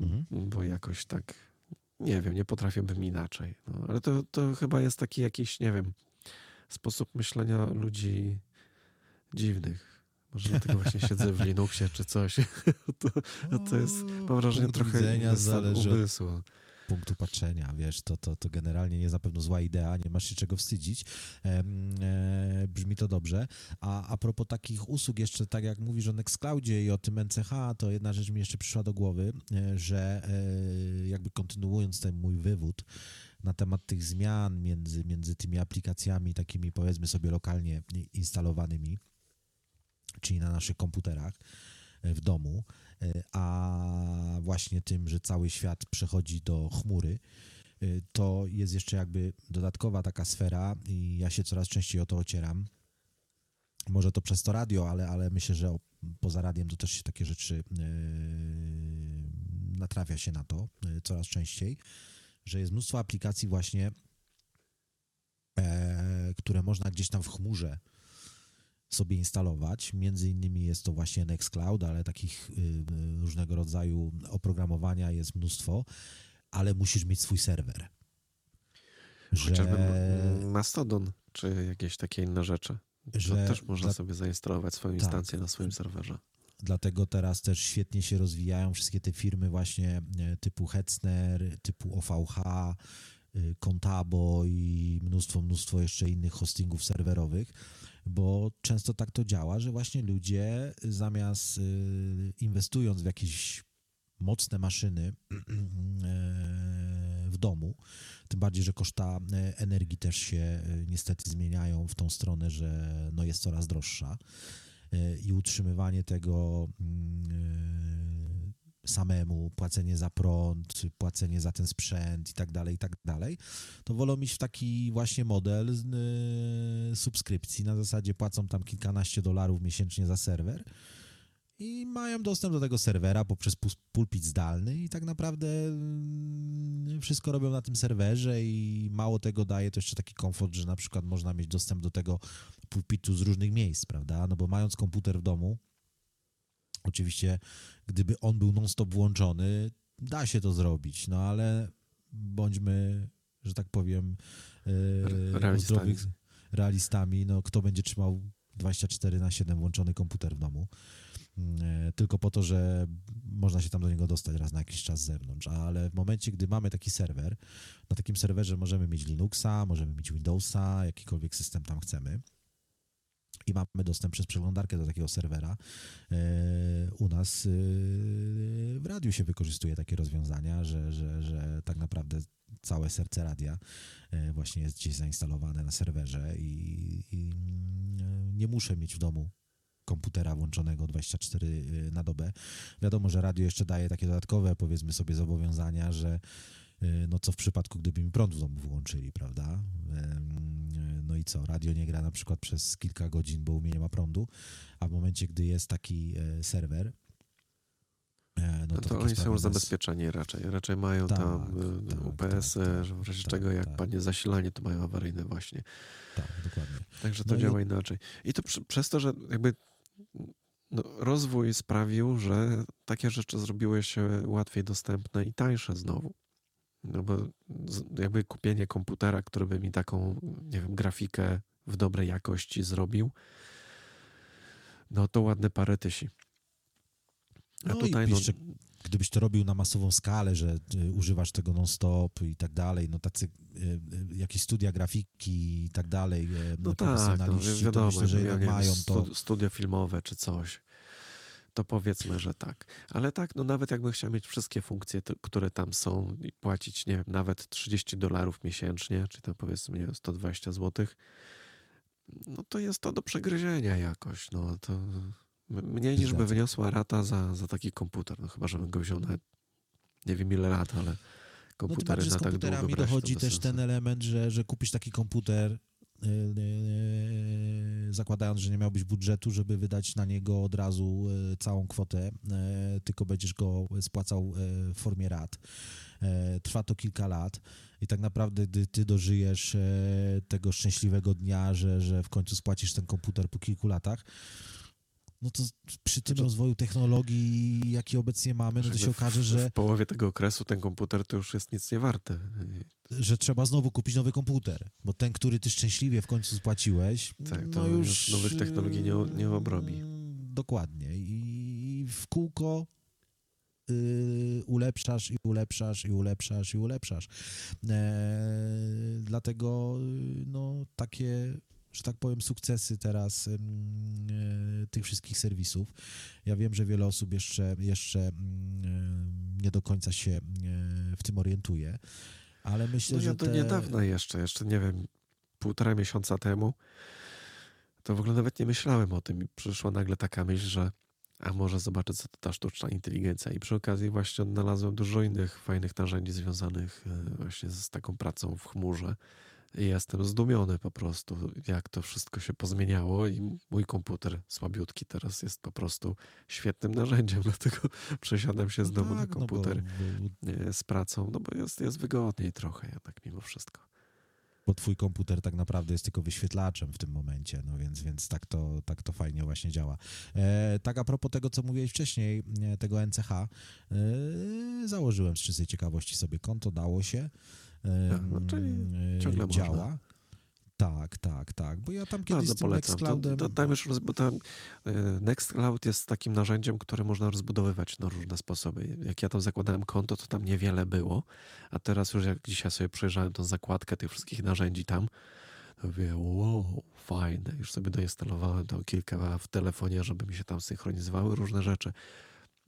Mhm. Bo jakoś tak nie wiem, nie potrafiłbym inaczej. No, ale to, to chyba jest taki jakiś, nie wiem, sposób myślenia ludzi dziwnych. Może dlatego właśnie siedzę w Linuxie czy coś. to, to jest, mam wrażenie, trochę zależy umysłu. Punktu patrzenia, wiesz, to, to, to generalnie nie jest na pewno zła idea, nie masz się czego wstydzić. E, e, brzmi to dobrze. A a propos takich usług, jeszcze tak jak mówisz o Nextcloudzie i o tym NCH, to jedna rzecz mi jeszcze przyszła do głowy, e, że e, jakby kontynuując ten mój wywód, na temat tych zmian między, między tymi aplikacjami takimi powiedzmy sobie lokalnie instalowanymi, czyli na naszych komputerach e, w domu, a właśnie tym, że cały świat przechodzi do chmury, e, to jest jeszcze jakby dodatkowa taka sfera i ja się coraz częściej o to ocieram. Może to przez to radio, ale, ale myślę, że poza radiem to też się takie rzeczy yy, natrafia się na to coraz częściej, że jest mnóstwo aplikacji właśnie, yy, które można gdzieś tam w chmurze sobie instalować. Między innymi jest to właśnie Nextcloud, ale takich y, y, różnego rodzaju oprogramowania jest mnóstwo, ale musisz mieć swój serwer. Że... Chociażby Mastodon, czy jakieś takie inne rzeczy. Że to też można dla... sobie zainstalować swoją tak. instancję na swoim serwerze. Dlatego teraz też świetnie się rozwijają wszystkie te firmy właśnie e, typu Hetzner, typu OVH, y, Contabo i mnóstwo, mnóstwo jeszcze innych hostingów serwerowych bo często tak to działa, że właśnie ludzie zamiast y, inwestując w jakieś mocne maszyny e, w domu, tym bardziej, że koszta energii też się niestety zmieniają w tą stronę, że no jest coraz droższa i utrzymywanie tego mm, samemu, płacenie za prąd, płacenie za ten sprzęt i tak dalej, i tak dalej, to wolą mieć taki właśnie model y, subskrypcji. Na zasadzie płacą tam kilkanaście dolarów miesięcznie za serwer i mają dostęp do tego serwera poprzez pulpit zdalny i tak naprawdę y, wszystko robią na tym serwerze i mało tego daje to jeszcze taki komfort, że na przykład można mieć dostęp do tego pulpitu z różnych miejsc, prawda? No bo mając komputer w domu, Oczywiście, gdyby on był non-stop włączony, da się to zrobić, no ale bądźmy, że tak powiem, e, realistami. realistami. No, kto będzie trzymał 24 na 7 włączony komputer w domu? E, tylko po to, że można się tam do niego dostać raz na jakiś czas z zewnątrz, ale w momencie, gdy mamy taki serwer, na takim serwerze możemy mieć Linuxa, możemy mieć Windowsa, jakikolwiek system tam chcemy i mamy dostęp przez przeglądarkę do takiego serwera. E, u nas e, w radiu się wykorzystuje takie rozwiązania, że, że, że tak naprawdę całe serce radia e, właśnie jest gdzieś zainstalowane na serwerze i, i nie muszę mieć w domu komputera włączonego 24 na dobę. Wiadomo, że radio jeszcze daje takie dodatkowe, powiedzmy sobie, zobowiązania, że no co w przypadku, gdyby mi prąd w domu włączyli, prawda? No i co, radio nie gra na przykład przez kilka godzin, bo u mnie nie ma prądu, a w momencie, gdy jest taki e, serwer, e, no to, to oni są już zabezpieczeni raczej. Raczej mają tak, tam e, tak, UPS, tak, tak, że w razie tak, czego jak tak. padnie zasilanie, to mają awaryjne właśnie. Tak, dokładnie. Także to no działa i... inaczej. I to przy, przez to, że jakby no, rozwój sprawił, że takie rzeczy zrobiły się łatwiej dostępne i tańsze znowu. No bo jakby kupienie komputera, który by mi taką, nie wiem, grafikę w dobrej jakości zrobił, no to ładne parę tysięcy. A no tutaj, i no, jeszcze, gdybyś to robił na masową skalę, że y, używasz tego non-stop i tak dalej, no tacy y, y, jakieś studia grafiki i tak dalej, no tak, no, wiadomo, myślę, że jednak mają to... Studia filmowe czy coś to powiedzmy, że tak. Ale tak, no nawet jakbym chciał mieć wszystkie funkcje, to, które tam są i płacić, nie wiem, nawet 30 dolarów miesięcznie, czy tam powiedzmy, nie wiem, 120 zł, no to jest to do przegryzienia jakoś, no to mniej niż by wyniosła rata za, za taki komputer, no chyba, żebym go wziął na nie wiem ile lat, ale komputery no, na tak długo brać, dochodzi też ten element, że, że kupisz taki komputer zakładając, że nie miałbyś budżetu, żeby wydać na niego od razu e, całą kwotę, tylko będziesz go spłacał w formie rat. Trwa to kilka lat i tak naprawdę gdy ty dożyjesz tego szczęśliwego dnia, że, że w końcu spłacisz ten komputer po kilku latach, no to przy tym rozwoju technologii, jaki obecnie mamy, no to się okaże, że... W połowie tego okresu ten komputer to już jest nic nie warte. Że trzeba znowu kupić nowy komputer, bo ten, który ty szczęśliwie w końcu spłaciłeś, tak, to no już... nowych technologii nie, nie obrobi. Dokładnie. I w kółko Yy, ulepszasz i ulepszasz i ulepszasz i ulepszasz. E, dlatego no, takie że tak powiem, sukcesy teraz e, tych wszystkich serwisów. Ja wiem, że wiele osób jeszcze, jeszcze e, nie do końca się e, w tym orientuje, ale myślę, no ja że. to te... niedawno jeszcze, jeszcze nie wiem, półtora miesiąca temu, to w ogóle nawet nie myślałem o tym i przyszła nagle taka myśl, że a może zobaczę, co to ta sztuczna inteligencja. I przy okazji właśnie odnalazłem dużo innych fajnych narzędzi związanych właśnie z taką pracą w chmurze jestem zdumiony po prostu, jak to wszystko się pozmieniało i mój komputer słabiutki teraz jest po prostu świetnym narzędziem, dlatego przesiadam się z no domu tak, na komputer no bo... z pracą, no bo jest, jest wygodniej trochę jednak mimo wszystko. Bo twój komputer tak naprawdę jest tylko wyświetlaczem w tym momencie, no więc, więc tak, to, tak to fajnie właśnie działa. E, tak a propos tego, co mówiłeś wcześniej, tego NCH, e, założyłem z czystej ciekawości sobie konto, dało się. No, czyli ciągle działa. Można. Tak, tak, tak, bo ja tam kiedyś Bardzo z Nextcloudem... To, to tam już bo tam e, Nextcloud jest takim narzędziem, które można rozbudowywać na różne sposoby. Jak ja tam zakładałem konto, to tam niewiele było, a teraz już jak dzisiaj sobie przejrzałem tą zakładkę tych wszystkich narzędzi tam, to mówię, wow, fajne. Już sobie doinstalowałem to kilka w telefonie, żeby mi się tam synchronizowały różne rzeczy.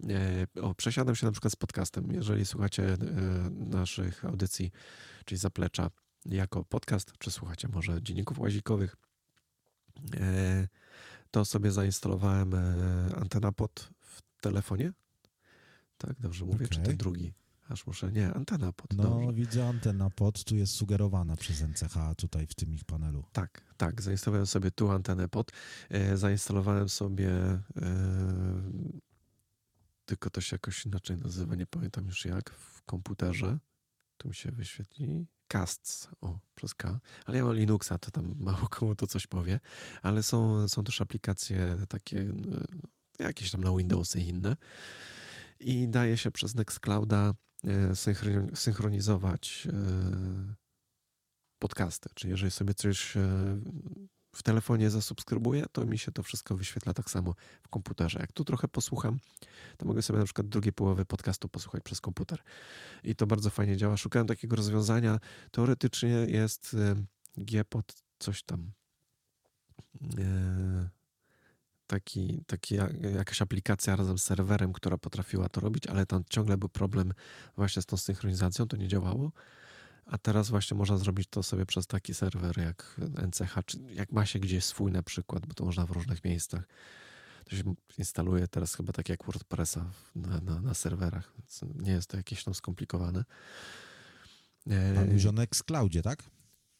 E, o, przesiadam się na przykład z podcastem. Jeżeli słuchacie e, naszych audycji, czyli zaplecza jako podcast, czy słuchacie może dzienników łazikowych, e, to sobie zainstalowałem antena pod w telefonie. Tak, dobrze mówię, okay. czy ten drugi? Aż muszę, nie, antena pod. No, dobrze. widzę antena pod, tu jest sugerowana przez NCH tutaj w tym ich panelu. Tak, tak, zainstalowałem sobie tu antenę pod. Zainstalowałem sobie tylko to się jakoś inaczej nazywa, nie pamiętam już jak, w komputerze. Tu mi się wyświetli. Casts, o, przez K, ale ja mam Linuxa, to tam mało komu to coś powie, ale są, są też aplikacje takie, e, jakieś tam na Windowsy i inne. I daje się przez Nextclouda e, synchronizować e, podcasty, czyli jeżeli sobie coś w telefonie zasubskrybuję, to mi się to wszystko wyświetla tak samo w komputerze. Jak tu trochę posłucham, to mogę sobie na przykład drugiej połowy podcastu posłuchać przez komputer. I to bardzo fajnie działa. Szukałem takiego rozwiązania. Teoretycznie jest G pod coś tam. E, taki, taki, jakaś aplikacja razem z serwerem, która potrafiła to robić, ale tam ciągle był problem właśnie z tą synchronizacją, to nie działało. A teraz właśnie można zrobić to sobie przez taki serwer jak NCH, czy jak ma się gdzieś swój na przykład, bo to można w różnych miejscach. To się instaluje teraz chyba tak jak WordPressa na, na, na serwerach, więc nie jest to jakieś tam skomplikowane. Pan mówi o Nextcloudzie, tak?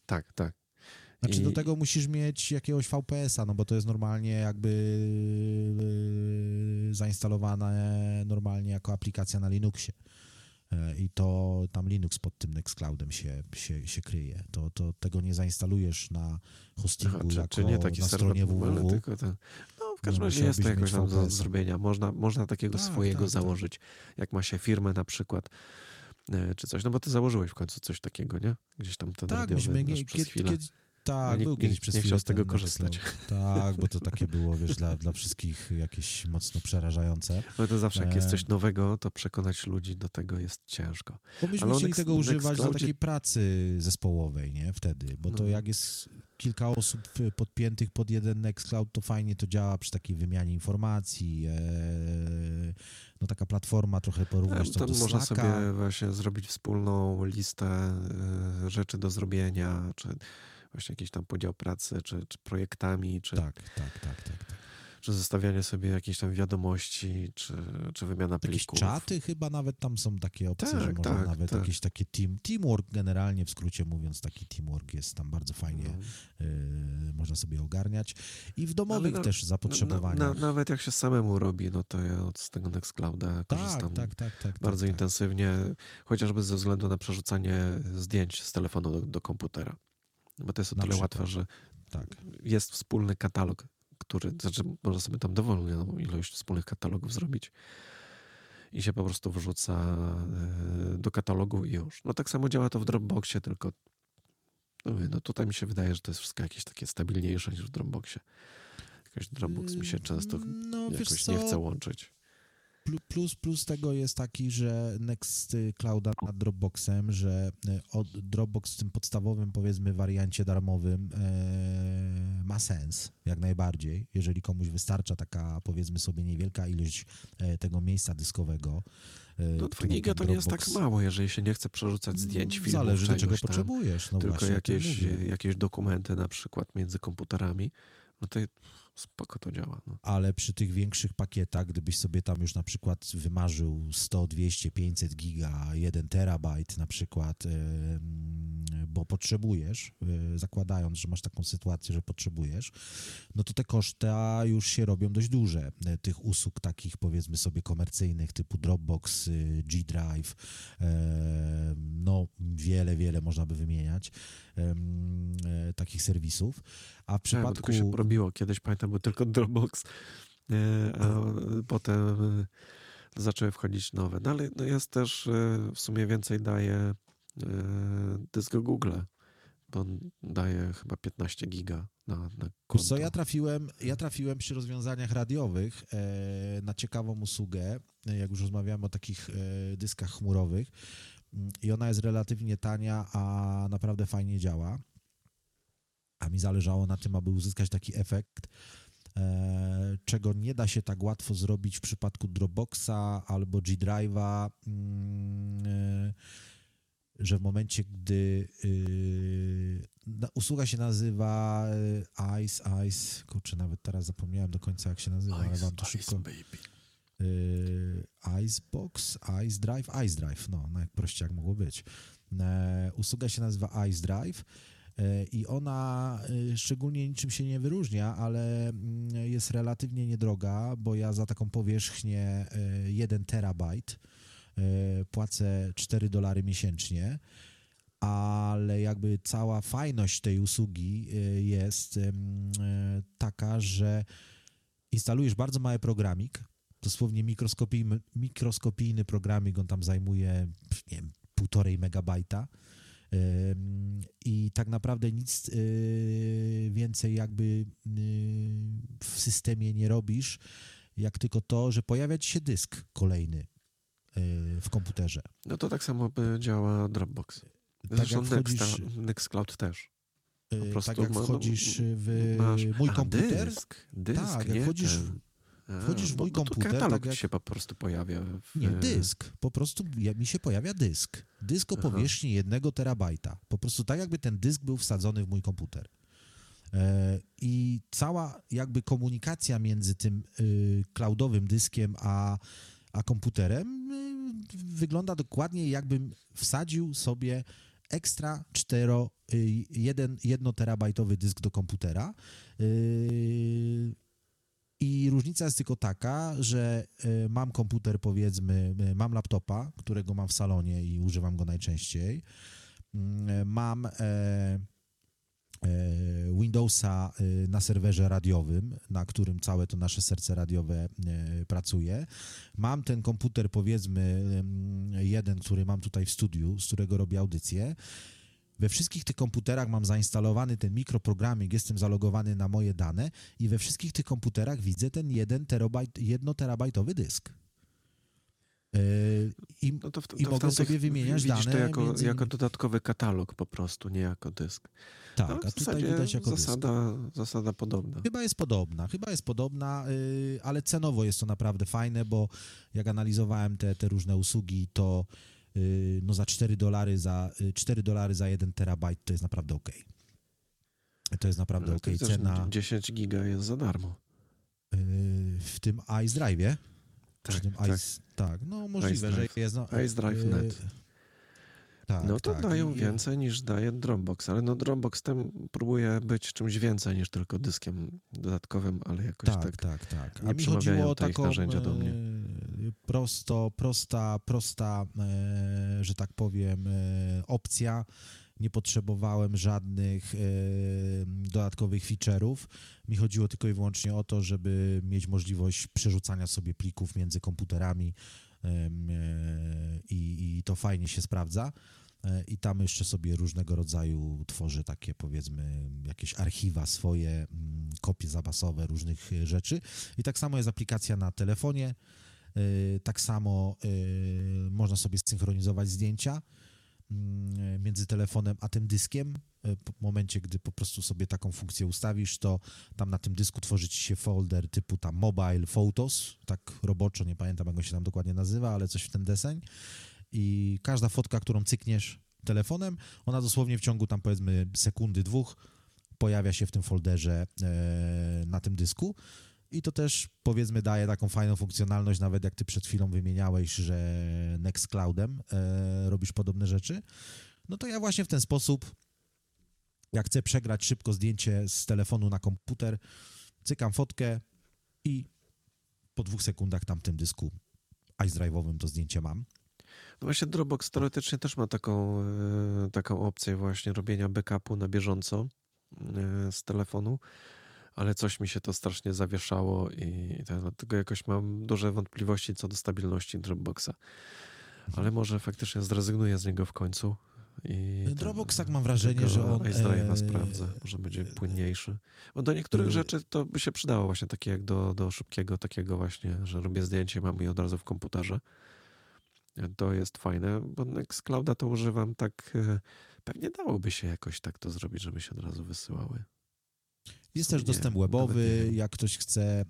Tak, tak. Znaczy I... do tego musisz mieć jakiegoś VPS-a, no bo to jest normalnie jakby yy, zainstalowane normalnie jako aplikacja na Linuxie. E, i to tam Linux pod tym Nextcloudem się, się, się kryje. To, to tego nie zainstalujesz na hostingu Aha, czy, jako czy nie taki na stronie www. Tylko ten, no, w każdym no, razie jest to jakoś tam do zrobienia. Można, można takiego tak, swojego tak, tak. założyć, tak. jak ma się firmę na przykład e, czy coś, no bo ty założyłeś w końcu coś takiego, nie? Gdzieś tam ten tak, myśmy przez kiedy, kiedy, Tak, nie, był kiedyś przez nie chwilę z tego korzystać. Tak, bo to takie było, wiesz, dla, dla wszystkich jakieś mocno przerażające. Ale to zawsze, jak jest coś nowego, to przekonać ludzi do tego jest ciężko. Bo myśmy Ale chcieli tego używać do takiej pracy zespołowej, nie, wtedy, bo no. to jak jest kilka osób podpiętych pod jeden Nextcloud, to fajnie to działa przy takiej wymianie informacji, e, no taka platforma trochę porównać to do Można sobie właśnie zrobić wspólną listę e, rzeczy do zrobienia, czy właśnie jakiś tam podział pracy, czy, czy projektami, czy... Tak, tak, tak, tak. tak czy zostawianie sobie jakichś tam wiadomości, czy, czy wymiana plików. Jakieś czaty chyba nawet tam są takie opcje, tak, że można tak, nawet tak. jakieś takie team, teamwork generalnie, w skrócie mówiąc, taki teamwork jest tam bardzo fajnie, no. y, można sobie ogarniać i w domowych na, też zapotrzebowaniach. Na, na, nawet jak się samemu robi, no to ja od tego Nextclouda tak, korzystam tak, tak, tak, bardzo intensywnie, chociażby ze względu na przerzucanie zdjęć z telefonu do, do komputera. Bo to jest o tyle łatwe, że tak. jest wspólny katalog który, znaczy można sobie tam dowolną ilość wspólnych katalogów zrobić i się po prostu wrzuca e, do katalogu i już. No tak samo działa to w Dropboxie, tylko no, no tutaj mi się wydaje, że to jest wszystko jakieś takie stabilniejsze niż w Dropboxie. Jakoś Dropbox mi się często no, jakoś nie chce łączyć. Plus, plus tego jest taki, że Next Clouda nad Dropboxem, że e, Dropbox w tym podstawowym, powiedzmy, wariancie darmowym e, ma sens, jak najbardziej. Jeżeli komuś wystarcza taka, powiedzmy sobie, niewielka ilość e, tego miejsca dyskowego. E, no to giga to nie jest tak mało, jeżeli się nie chcę przerzucać zdjęć, filmów. Zależy, do czego tam, potrzebujesz. No tylko właśnie, jakieś, jakieś dokumenty na przykład między komputerami, no to spoko to działa. No. Ale przy tych większych pakietach, gdybyś sobie tam już na przykład wymarzył 100, 200, 500 giga, 1 terabajt na przykład, bo potrzebujesz, e, zakładając, że masz taką sytuację, że potrzebujesz, no to te koszta już się robią dość duże. E, tych usług takich powiedzmy sobie komercyjnych typu Dropbox, y, G Drive, no wiele, wiele można by wymieniać e, takich serwisów. A w przypadku... Tak, tylko się porobiło. Kiedyś pamiętam, był tylko Dropbox, a potem zaczęły wchodzić nowe. No ale no jest też w sumie więcej daje dysk Google, bo on daje chyba 15 giga na, na konto. Co ja trafiłem, ja trafiłem przy rozwiązaniach radiowych e, na ciekawą usługę, jak już rozmawiamy o takich e, dyskach chmurowych i ona jest relatywnie tania, a naprawdę fajnie działa. A mi zależało na tym, aby uzyskać taki efekt, e, czego nie da się tak łatwo zrobić w przypadku Dropboxa albo G Drive'a. Mm, e, że w momencie, gdy yy, usługa się nazywa y, Ice, Ice, kurczę, nawet teraz zapomniałem do końca, jak się nazywa, ice, ale wam to ice, szybko... Baby. Icebox, Ice Drive, Ice Drive, no, no jak prościej jak mogło być. E, usługa się nazywa Ice Drive e, i ona e, szczególnie niczym się nie wyróżnia, ale mm, jest relatywnie niedroga, bo ja za taką powierzchnię 1 terabajt E, płacę 4 dolary miesięcznie, ale jakby cała fajność tej usługi e, jest e, taka, że instalujesz bardzo mały programik, dosłownie mikroskopijny, mikroskopijny programik, on tam zajmuje, nie wiem, półtorej megabajta i tak naprawdę nic więcej jakby w systemie nie robisz, jak tylko to, że pojawia ci się dysk kolejny Y, w komputerze. No to tak samo działa Dropbox. Tak Zresztą jak wchodzisz, Nextcloud też. Po y, prostu tak jak wchodzisz w masz, mój a, komputer. Dysk, dysk, tak, jak wchodzisz, a, wchodzisz w mój komputer. Katalog tak jak... się po prostu pojawia. W... Nie, dysk. Po prostu mi się pojawia dysk. Dysk o powierzchni jednego terabajta. Po prostu tak, jakby ten dysk był wsadzony w mój komputer. E, I cała jakby komunikacja między tym y, cloudowym dyskiem a a komputerem y, wygląda dokładnie jakbym wsadził sobie ekstra 4, 1, 1 terabajtowy dysk do komputera. I różnica jest tylko taka, że y, mam komputer, powiedzmy, mam laptopa, którego mam w salonie i używam go najczęściej. Mam e, E, Windowsa e, na serwerze radiowym, na którym całe to nasze serce radiowe e, pracuje. Mam ten komputer, powiedzmy, jeden, który mam tutaj w studiu, z którego robię audycję. We wszystkich tych komputerach mam zainstalowany ten mikroprogramik, jestem zalogowany na moje dane i we wszystkich tych komputerach widzę ten 1 terabajt, 1 terabajtowy dysk. Yy, I, no to w, to i mogę sobie wymieniać dane. to jako, jako dodatkowy katalog po prostu, nie jako dysk. Tak, no, a tutaj widać jako zasada, dysk. zasada podobna. Chyba jest podobna, chyba jest podobna, yy, ale cenowo jest to naprawdę fajne, bo jak analizowałem te, te różne usługi, to no za 4 dolary za 4 y, dolary za 1 terabajt to jest naprawdę ok. To jest naprawdę no, ok. Cena 10 giga jest za darmo. Yy, w tym ice Drive'ie. Tak, tak. Ice, tak, no możliwe, Ice że jest. No, Ice Drive Net. Tak, no to tak. dają więcej niż daje Dropbox, ale no Dropbox tam próbuje być czymś więcej niż tylko dyskiem dodatkowym, ale jakoś tak. Tak, tak, tak. A mi chodziło o taką narzędzia do mnie. E, prosto, prosta, prosta, e, że tak powiem, e, opcja nie potrzebowałem żadnych dodatkowych feature'ów. Mi chodziło tylko i wyłącznie o to, żeby mieć możliwość przerzucania sobie plików między komputerami i, i to fajnie się sprawdza. E, I tam jeszcze sobie różnego rodzaju tworzę takie, powiedzmy, jakieś archiwa swoje, mm, kopie zapasowe różnych rzeczy. I tak samo jest aplikacja na telefonie. Tak samo można sobie synchronizować zdjęcia między telefonem a tym dyskiem. E, w momencie, gdy po prostu sobie taką funkcję ustawisz, to tam na tym dysku tworzy ci się folder typu tam mobile photos, tak roboczo, nie pamiętam jak on się tam dokładnie nazywa, ale coś w ten deseń. I każda fotka, którą cykniesz telefonem, ona dosłownie w ciągu tam powiedzmy sekundy, dwóch pojawia się w tym folderze e, na tym dysku. I to też powiedzmy daje taką fajną funkcjonalność, nawet jak ty przed chwilą wymieniałeś, że Nextcloudem e, robisz podobne rzeczy. No to ja właśnie w ten sposób, jak chcę przegrać szybko zdjęcie z telefonu na komputer, cykam fotkę i po dwóch sekundach tam w tym dysku iDrive'owym to zdjęcie mam. No właśnie Dropbox teoretycznie też ma taką, e, taką opcję właśnie robienia backupu na bieżąco e, z telefonu ale coś mi się to strasznie zawieszało i dlatego jakoś mam duże wątpliwości co do stabilności Dropboxa. Ale może faktycznie zrezygnuję z niego w końcu. I Dropbox tak mam wrażenie, że on... iDrive'a e... sprawdzę, może będzie płynniejszy. Bo do niektórych e... rzeczy to by się przydało właśnie takie jak do, do szybkiego takiego właśnie, że robię zdjęcie, mam je od razu w komputerze. To jest fajne, bo Nextclouda to używam tak... E, pewnie dałoby się jakoś tak to zrobić, żeby się od razu wysyłały. Jest też dostęp webowy, jak ktoś chce e,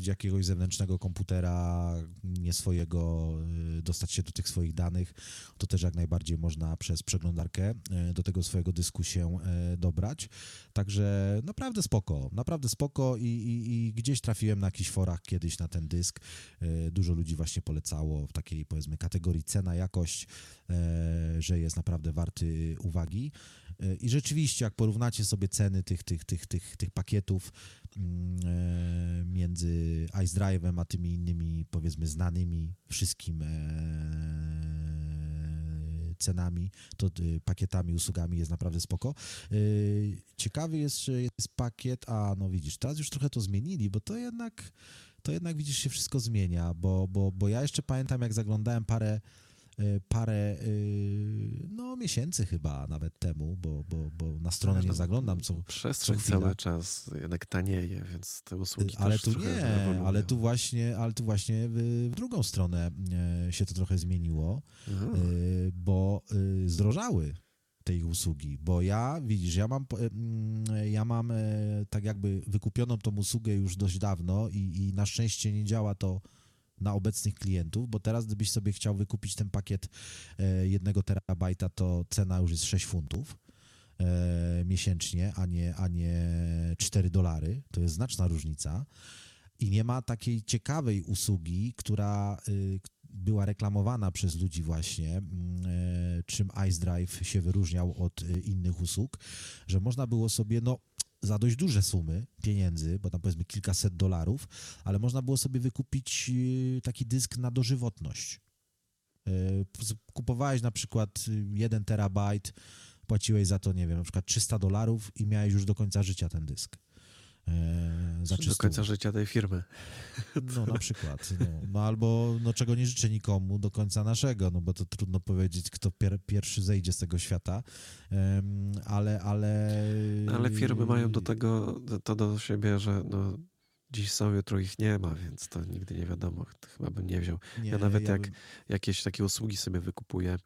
jakiegoś zewnętrznego komputera, nie swojego, e, dostać się do tych swoich danych, to też jak najbardziej można przez przeglądarkę e, do tego swojego dysku się dobrać. Także naprawdę spoko, naprawdę spoko i, i, i, gdzieś trafiłem na jakichś forach kiedyś na ten dysk. Dużo ludzi właśnie polecało w takiej powiedzmy kategorii cena, jakość, e, że jest naprawdę warty uwagi. I rzeczywiście, jak porównacie sobie ceny tych, tych, tych, tych, tych pakietów mm, e, między Ice Drive'em a tymi innymi, powiedzmy, znanymi wszystkim e, cenami, to e, pakietami, usługami jest naprawdę spoko. Ciekawy jest, że jest pakiet, a no widzisz, teraz już trochę to zmienili, bo to jednak, to jednak widzisz, się wszystko zmienia, bo, bo, bo ja jeszcze pamiętam, jak zaglądałem parę E, parę y, no, miesięcy chyba nawet temu, bo, bo, bo na stronę nie zaglądam. Co, Przestrzeń co cały czas jednak tanieje, więc te usługi Ale tu nie, ale tu właśnie, ale tu właśnie w, drugą stronę się to trochę zmieniło, mhm. bo zdrożały tej usługi, bo ja, widzisz, ja mam, mm, ja mam tak jakby wykupioną tą usługę już dość dawno i, i na szczęście nie działa to na obecnych klientów, bo teraz gdybyś sobie chciał wykupić ten pakiet e, jednego terabajta, to cena już jest 6 funtów e, miesięcznie, a nie, a nie 4 dolary. To jest znaczna różnica. I nie ma takiej ciekawej usługi, która y, była reklamowana przez ludzi właśnie, mm, e, czym iDrive się wyróżniał od y, innych usług, że można było sobie, no za dość duże sumy pieniędzy, bo tam powiedzmy kilkaset dolarów, ale można było sobie wykupić y, taki dysk na dożywotność. Y, kupowałeś na przykład 1 terabajt, płaciłeś za to, nie wiem, na przykład 300 dolarów i miałeś już do końca życia ten dysk. Y, Do końca życia tej firmy. No na przykład. No, no, albo no, czego nie życzę nikomu do końca naszego, no bo to trudno powiedzieć, kto pier pierwszy zejdzie z tego świata, ale... Ale, ale firmy mają do tego, to do siebie, że no, dziś są, jutro ich nie ma, więc to nigdy nie wiadomo. Chyba bym nie wziął. Nie, ja nawet ja jak bym... jakieś takie usługi sobie wykupuję,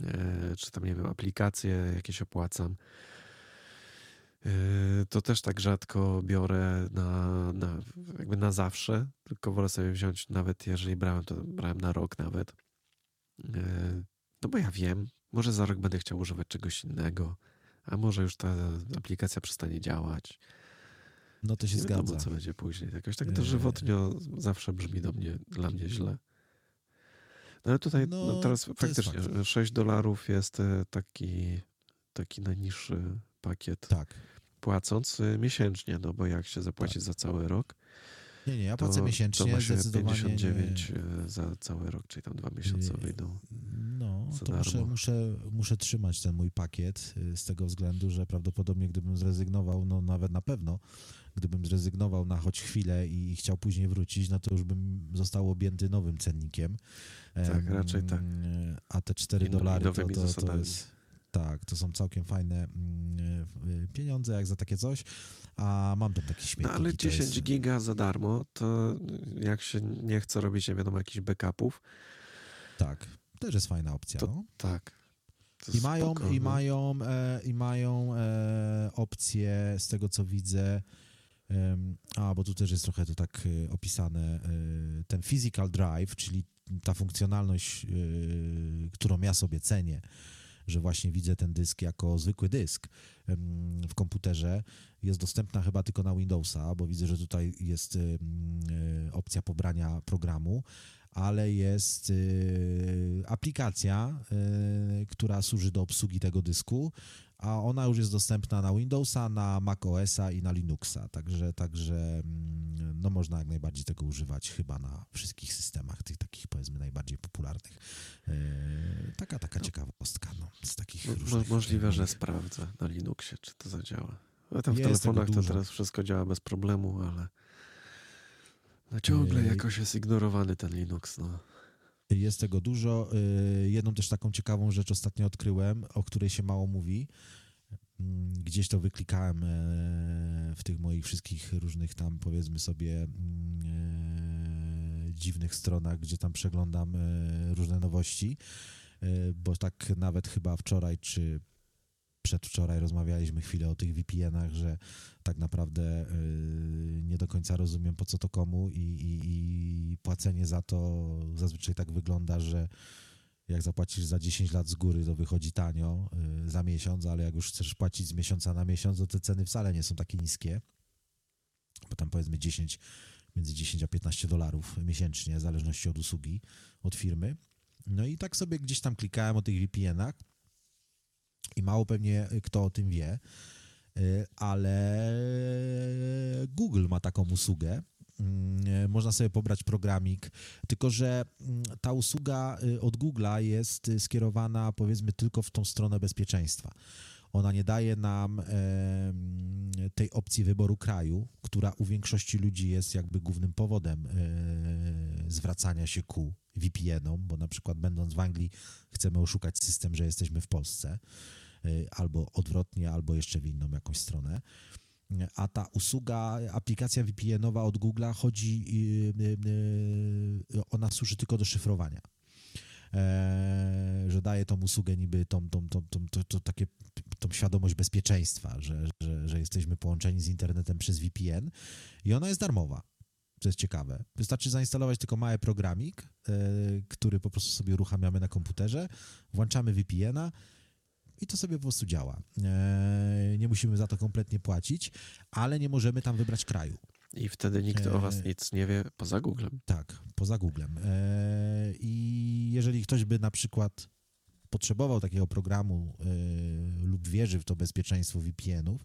e, czy tam, nie wiem, aplikacje jakieś opłacam, e, to też tak rzadko biorę na, na, jakby na zawsze, tylko wolę sobie wziąć, nawet jeżeli brałem, to brałem na rok nawet. E, no bo ja wiem, może za rok będę chciał używać czegoś innego, a może już ta aplikacja przestanie działać. No to się nie zgadza. Wiadomo, co będzie później. Jakoś tak to żywotnio zawsze brzmi do mnie, dla mnie źle. No ale tutaj no, no teraz faktycznie 6 dolarów jest e, taki, taki najniższy pakiet. Tak. Płacąc e, miesięcznie, no bo jak się zapłaci tak. za cały rok, nie, nie, ja płacę to, miesięcznie, to zdecydowanie 59 nie. E, za cały rok, czyli tam dwa miesiące wyjdą. No, to muszę, muszę, muszę trzymać ten mój pakiet z tego względu, że prawdopodobnie gdybym zrezygnował, no nawet na pewno, gdybym zrezygnował na choć chwilę i chciał później wrócić, no to już bym został objęty nowym cennikiem. Tak, raczej tak. A te 4 dolary to, to, to jest... Tak, to są całkiem fajne mm, e, pieniądze jak za takie coś, a mam tam taki śmietnik. No ale 10 jest... giga za darmo, to jak się nie chce robić, nie wiadomo, jakichś backupów. Tak, też jest fajna opcja. To, no. Tak. I mają, i mają, e, i mają e, opcję, z tego co widzę, a, bo tu też jest trochę to tak e, opisane, e, ten physical drive, czyli ta funkcjonalność, e, którą ja sobie cenię, że właśnie widzę ten dysk jako zwykły dysk w komputerze, jest dostępna chyba tylko na Windowsa, bo widzę, że tutaj jest opcja pobrania programu, ale jest aplikacja, która służy do obsługi tego dysku a ona już jest dostępna na Windowsa, na macOSa i na Linuxa, także, także mm, no można jak najbardziej tego używać chyba na wszystkich systemach, tych takich powiedzmy najbardziej popularnych. E, taka, taka no. ciekawostka no, z takich Mo. Możliwe, że sprawdzę na Linuxie, czy to zadziała. A tam w jest telefonach to teraz wszystko działa bez problemu, ale no ciągle e, jakoś jest ignorowany ten Linux, no. Jest tego dużo. Y, jedną też taką ciekawą rzecz ostatnio odkryłem, o której się mało mówi. Mm, gdzieś to wyklikałem e, w tych moich wszystkich różnych tam, powiedzmy sobie, mm, e, dziwnych stronach, gdzie tam przeglądam różne nowości, bo tak nawet chyba wczoraj czy przedwczoraj rozmawialiśmy chwilę o tych VPN-ach, że tak naprawdę y, nie do końca rozumiem po co to komu i, i, i płacenie za to zazwyczaj tak wygląda, że jak zapłacisz za 10 lat z góry, to wychodzi tanio y, za miesiąc, ale jak już chcesz płacić z miesiąca na miesiąc, to te ceny wcale nie są takie niskie, bo tam powiedzmy 10, między 10 a 15 dolarów miesięcznie, w zależności od usługi, od firmy. No i tak sobie gdzieś tam klikałem o tych VPN-ach i mało pewnie kto o tym wie, y, ale Google ma taką usługę. Mm, można sobie pobrać programik, tylko że mm, ta usługa y, od Google'a jest skierowana powiedzmy tylko w tą stronę bezpieczeństwa. Ona nie daje nam tej opcji wyboru kraju, która u większości ludzi jest jakby głównym powodem e, zwracania się ku VPN-om, bo na przykład będąc w Anglii chcemy oszukać system, że jesteśmy w Polsce, albo odwrotnie, albo jeszcze w inną jakąś stronę. A ta usługa, aplikacja VPN-owa od Google'a chodzi, e, ona służy tylko do szyfrowania. że daje tą usługę niby tą, tą, tą, tą, to, to takie, tą świadomość bezpieczeństwa, że, że, że jesteśmy połączeni z internetem przez VPN i ona jest darmowa co jest ciekawe. Wystarczy zainstalować tylko mały programik, e, który po prostu sobie uruchamiamy na komputerze, włączamy VPN-a i to sobie po prostu działa. E, nie musimy za to kompletnie płacić, ale nie możemy tam wybrać kraju. I wtedy nikt o was e, nic nie wie poza Googlem. Tak, poza Googlem. I jeżeli ktoś by na przykład potrzebował takiego programu lub wierzy w to bezpieczeństwo VPN-ów,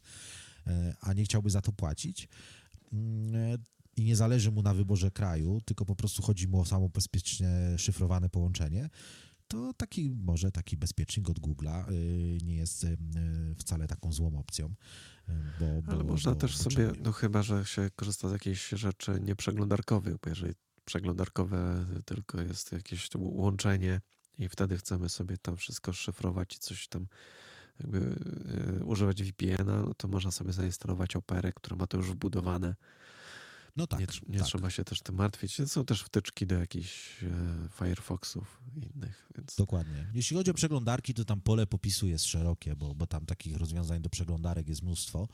a nie chciałby za to płacić, mm, i nie zależy mu na wyborze kraju, tylko po prostu chodzi mu o samo bezpiecznie szyfrowane połączenie, to taki może taki bezpiecznik od Google'a nie jest wcale taką złą opcją. Bo, bo, Ale można bo, też bo sobie, no chyba, że się korzysta z jakichś rzeczy nieprzeglądarkowych, bo jeżeli przeglądarkowe tylko jest jakieś łączenie i wtedy chcemy sobie tam wszystko szyfrować i coś tam jakby y, używać VPN-a, no to można sobie zainstalować Operę, która ma to już wbudowane. No tak. Nie, nie tak. trzeba się też tym martwić. Są też wtyczki do jakichś e, Firefoxów innych. Więc... Dokładnie. Jeśli chodzi o przeglądarki, to tam pole popisu jest szerokie, bo, bo tam takich rozwiązań do przeglądarek jest mnóstwo,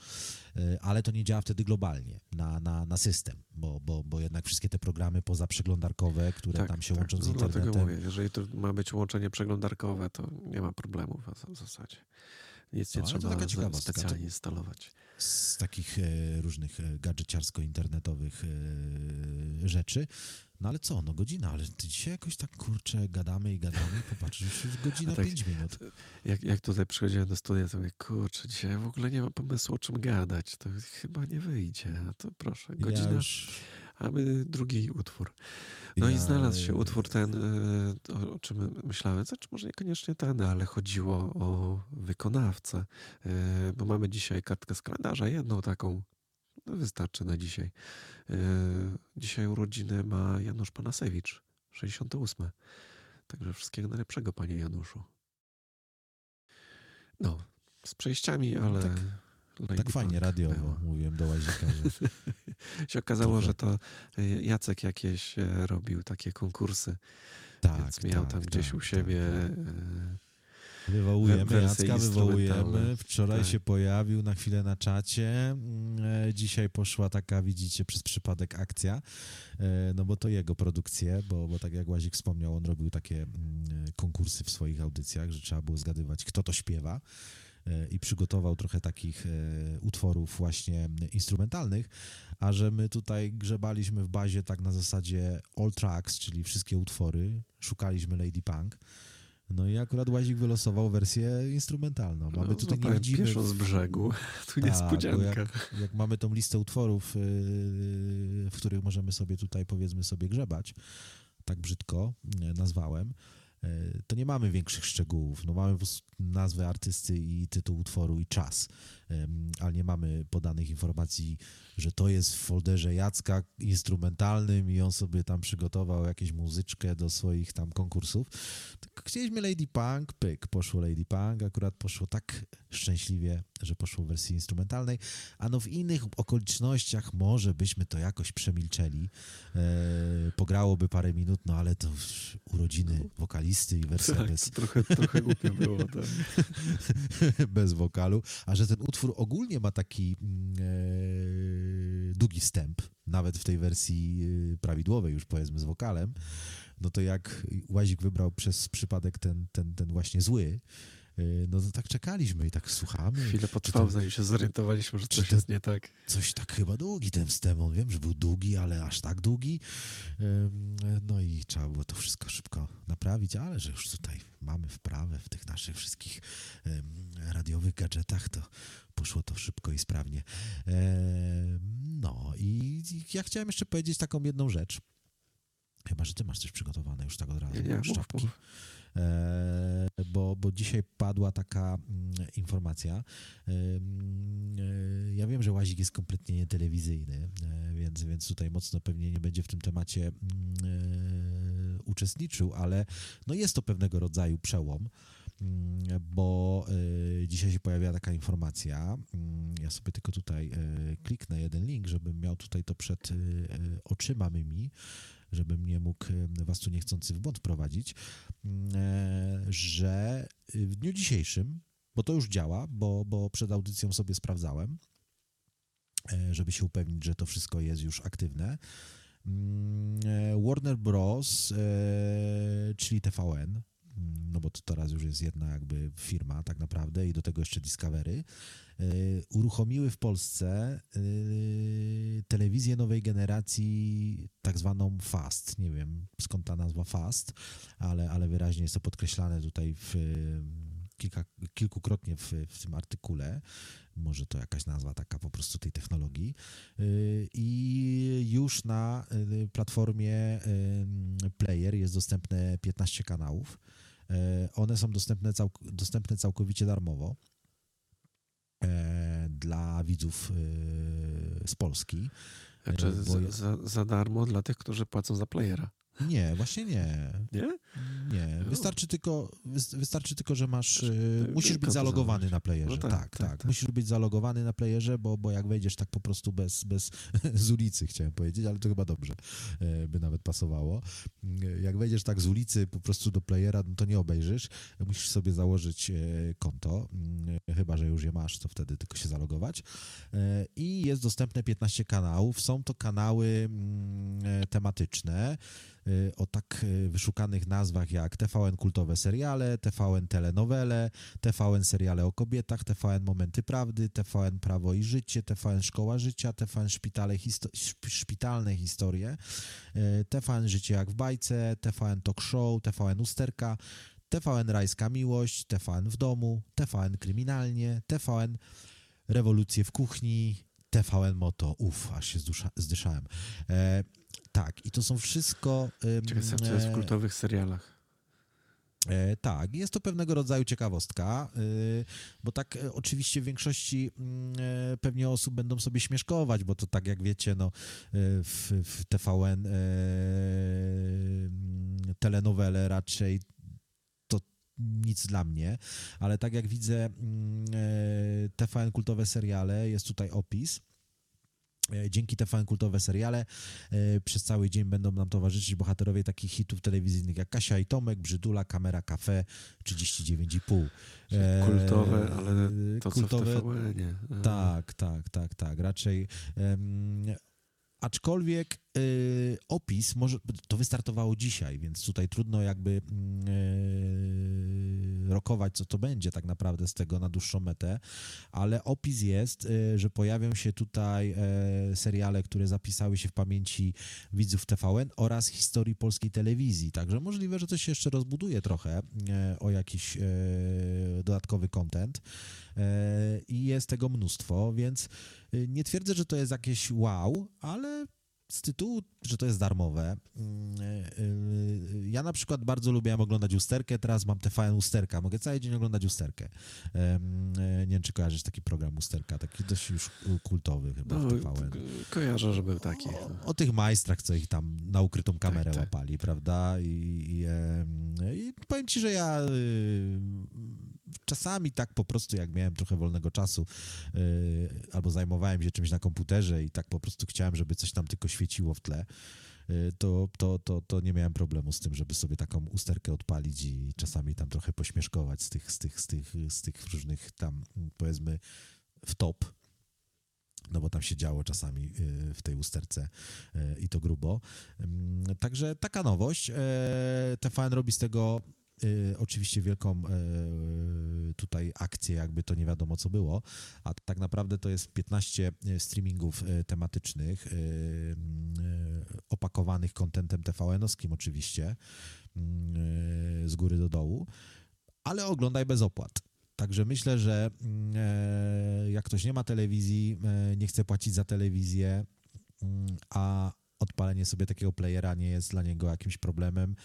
e, ale to nie działa wtedy globalnie na, na, na system, bo, bo, bo jednak wszystkie te programy pozaprzeglądarkowe, które tak, tam się tak. łączą z no, internetem... Dlatego mówię, jeżeli to ma być łączenie przeglądarkowe, to nie ma problemu w zasadzie. Nic nie no, trzeba taka specjalnie instalować. Z takich e, różnych e, gadżeciarsko-internetowych e, rzeczy. No ale co, no godzina, ale ty dzisiaj jakoś tak kurczę gadamy i gadamy, popatrz, już jest godzina tak, 5 minut. Jak, jak tutaj przychodziłem do studia, to mówię, kurczę, dzisiaj w ogóle nie ma pomysłu o czym gadać, to chyba nie wyjdzie, a to proszę, godzina, ja już... a my drugi utwór. No ja... i znalazł się utwór ten, e, o, o czym myślałem, znaczy może niekoniecznie ten, ale chodziło o wykonawcę, e, bo mamy dzisiaj kartkę z kalendarza, jedną taką, no wystarczy na dzisiaj. E, dzisiaj urodziny ma Janusz Panasewicz, 68. Także wszystkiego najlepszego, panie Januszu. No, z przejściami, ale... Tak tak fajnie radiowo było. mówiłem do Łazika, że... się okazało, że to y, Jacek jakieś e, robił takie konkursy, tak, więc miał tak, tam gdzieś tak, u siebie... Tak, tak. E, wywołujemy, Jacka wywołujemy. Wczoraj tak. się pojawił na chwilę na czacie. Mm, e, dzisiaj poszła taka, widzicie, przez przypadek akcja, no bo to jego produkcje, bo, bo tak jak Łazik wspomniał, on robił takie mm, konkursy w swoich audycjach, że trzeba było zgadywać, kto to śpiewa. E, i przygotował trochę takich e, utworów właśnie instrumentalnych, a że my tutaj grzebaliśmy w bazie tak na zasadzie all tracks, czyli wszystkie utwory, szukaliśmy Lady Punk. No i akurat Łazik wylosował wersję instrumentalną. Mamy no, tutaj no, nie widzimy... z brzegu, tu tak, niespodzianka. Jak, jak, mamy tą listę utworów, e, w których możemy sobie tutaj powiedzmy sobie grzebać, tak brzydko nazwałem, to nie mamy większych szczegółów. No mamy nazwę artysty i tytuł utworu i czas, ale nie mamy podanych informacji, że to jest w folderze Jacka instrumentalnym i on sobie tam przygotował jakieś muzyczkę do swoich tam konkursów. Chcieliśmy Lady Punk, pyk, poszło Lady Punk, akurat poszło tak szczęśliwie, że poszło w wersji instrumentalnej, a no w innych okolicznościach może byśmy to jakoś przemilczeli. E, pograłoby parę minut, no ale to urodziny wokalisty i wersja tak, bez... Trochę, trochę głupio było. Tak. bez wokalu, a że ten utwór ogólnie ma taki mm, e, długi wstęp, nawet w tej wersji e, prawidłowej już powiedzmy z wokalem, no to jak Łazik wybrał przez przypadek ten, ten, ten właśnie zły, no to tak czekaliśmy i tak słuchamy. Chwilę potrwało, zanim się zorientowaliśmy, że coś jest nie tak. Coś tak chyba długi ten wstęp, wiem, że był długi, ale aż tak długi. No i trzeba było to wszystko szybko naprawić, ale że już tutaj mamy wprawę w tych naszych wszystkich radiowych gadżetach, to poszło to szybko i sprawnie. No i ja chciałem jeszcze powiedzieć taką jedną rzecz. Chyba, że ty masz coś przygotowane już tak od razu. Nie, nie, szczapki. Mów, mów. E, bo, bo dzisiaj padła taka mm, informacja. E, mm, e, ja wiem, że Łazik jest kompletnie nietelewizyjny, więc, więc tutaj mocno pewnie nie będzie w tym temacie mm, uczestniczył, ale no jest to pewnego rodzaju przełom bo dzisiaj się pojawia taka informacja. Ja sobie tylko tutaj kliknę jeden link, żebym miał tutaj to przed oczyma mymi, żebym nie mógł was tu niechcący w błąd prowadzić, mm, e, że w dniu dzisiejszym, bo to już działa, bo, bo przed audycją sobie sprawdzałem, e, żeby się upewnić, że to wszystko jest już aktywne. Mm, e, Warner Bros., czyli TVN, no bo to teraz już jest jedna jakby firma tak naprawdę i do tego jeszcze Discovery, Y, uruchomiły w Polsce y, telewizję nowej generacji, tak zwaną FAST. Nie wiem skąd ta nazwa FAST, ale, ale wyraźnie jest to podkreślane tutaj w, kilka, kilkukrotnie w, w tym artykule. Może to jakaś nazwa taka po prostu tej technologii. Y, I już na platformie Player jest dostępne 15 kanałów One są dostępne, cał, dostępne całkowicie darmowo dla widzów z Polski. Znaczy, za, za, za darmo dla tych, którzy płacą za playera. Nie, właśnie nie. Nie? Nie. No. Wystarczy tylko, wystarczy tylko że masz. Znaczy, musisz być zalogowany na playerze. No tak, tak, tak, tak, Musisz być zalogowany na playerze, bo, bo jak wejdziesz tak po prostu bez, bez z ulicy, chciałem powiedzieć, ale to chyba dobrze e, by nawet pasowało. Jak wejdziesz tak z ulicy po prostu do playera, no to nie obejrzysz. Musisz sobie założyć e, konto. Chyba, że już je masz, to wtedy tylko się zalogować. I jest dostępne 15 kanałów. Są to kanały tematyczne. Y, o tak y, wyszukanych nazwach jak TVN kultowe seriale, TVN telenowele, TVN seriale o kobietach, TVN momenty prawdy, TVN prawo i życie, TVN szkoła życia, TVN szpitale histo szpitalne historie, y, TVN życie jak w bajce, TVN talk show, TVN usterka, TVN rajska miłość, TVN w domu, TVN kryminalnie, TVN rewolucje w kuchni, TVN Moto, uff, aż się zdyszałem. E, tak, i to są wszystko... Ciekawe, co jest w kultowych serialach. E, tak, jest to pewnego rodzaju ciekawostka, e, bo tak e, oczywiście w większości mm, e, pewnie osób będą sobie śmieszkować, bo to tak jak wiecie, no, e, w, w TVN e, mm, telenowele raczej to nic dla mnie, ale tak jak widzę mm, TVN kultowe seriale, jest tutaj opis E, dzięki TVN kultowe seriale e, przez cały dzień będą nam towarzyszyć bohaterowie takich hitów telewizyjnych jak Kasia i Tomek, Brzydula, Kamera Cafe 39,5. E, kultowe, ale to kultowe, co w TVN-ie. Tak, tak, tak, tak. Raczej aczkolwiek y, opis, może, to wystartowało dzisiaj, więc tutaj trudno jakby y, rokować, co to będzie tak naprawdę z tego na dłuższą metę, ale opis jest, y, że pojawią się tutaj y, seriale, które zapisały się w pamięci widzów TVN oraz historii polskiej telewizji, także możliwe, że to się jeszcze rozbuduje trochę y, o jakiś dodatkowy content i jest tego mnóstwo, więc nie twierdzę, że to jest jakieś wow, ale z tytułu, że to jest darmowe, mm, y, y, ja na przykład bardzo lubiłem oglądać usterkę, teraz mam TVN usterka, mogę cały dzień oglądać usterkę. E, nie wiem, czy kojarzysz taki program usterka, taki dość już kultowy chyba no, w TVN. Kojarzę, że był taki. O, o, tych majstrach, co ich tam na ukrytą kamerę tak, tak. łapali, prawda? I, i, i, powiem ci, że ja y, czasami tak po prostu, jak miałem trochę wolnego czasu, albo zajmowałem się czymś na komputerze i tak po prostu chciałem, żeby coś tam tylko świeciło w tle, y, to, to, to, to nie miałem problemu z tym, żeby sobie taką usterkę odpalić i czasami tam trochę pośmieszkować z tych, z tych, z tych, z tych różnych tam, powiedzmy, w top, no bo tam się działo czasami y, w tej usterce y, i to grubo. Także taka nowość. TVN robi z tego Y, oczywiście wielką y, tutaj akcję, jakby to nie wiadomo co było, a tak naprawdę to jest 15 y, streamingów tematycznych opakowanych kontentem TVN-owskim oczywiście z góry do dołu, ale oglądaj bez opłat. Także myślę, że jak ktoś nie ma telewizji, nie chce płacić za telewizję, a odpalenie sobie takiego playera nie jest dla niego jakimś problemem,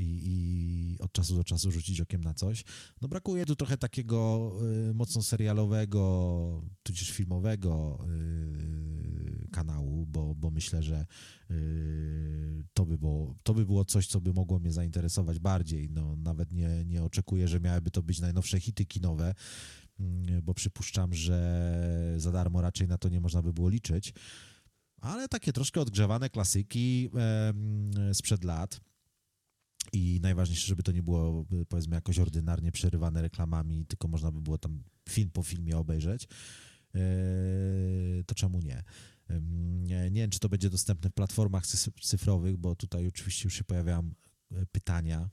i, i od czasu do czasu rzucić okiem na coś. No brakuje tu trochę takiego y, mocno serialowego, tudzież filmowego y, kanału, bo, bo myślę, że y, to, by było, to by było coś, co by mogło mnie zainteresować bardziej. No, nawet nie, nie oczekuję, że miałyby to być najnowsze hity kinowe, mm, bo przypuszczam, że za darmo raczej na to nie można by było liczyć. Ale takie troszkę odgrzewane klasyki sprzed lat i najważniejsze, żeby to nie było, powiedzmy, jakoś ordynarnie przerywane reklamami, tylko można by było tam film po filmie obejrzeć, e, to czemu nie? Nie wiem, czy to będzie dostępne w platformach cyfrowych, bo tutaj oczywiście już się pojawiają e, pytania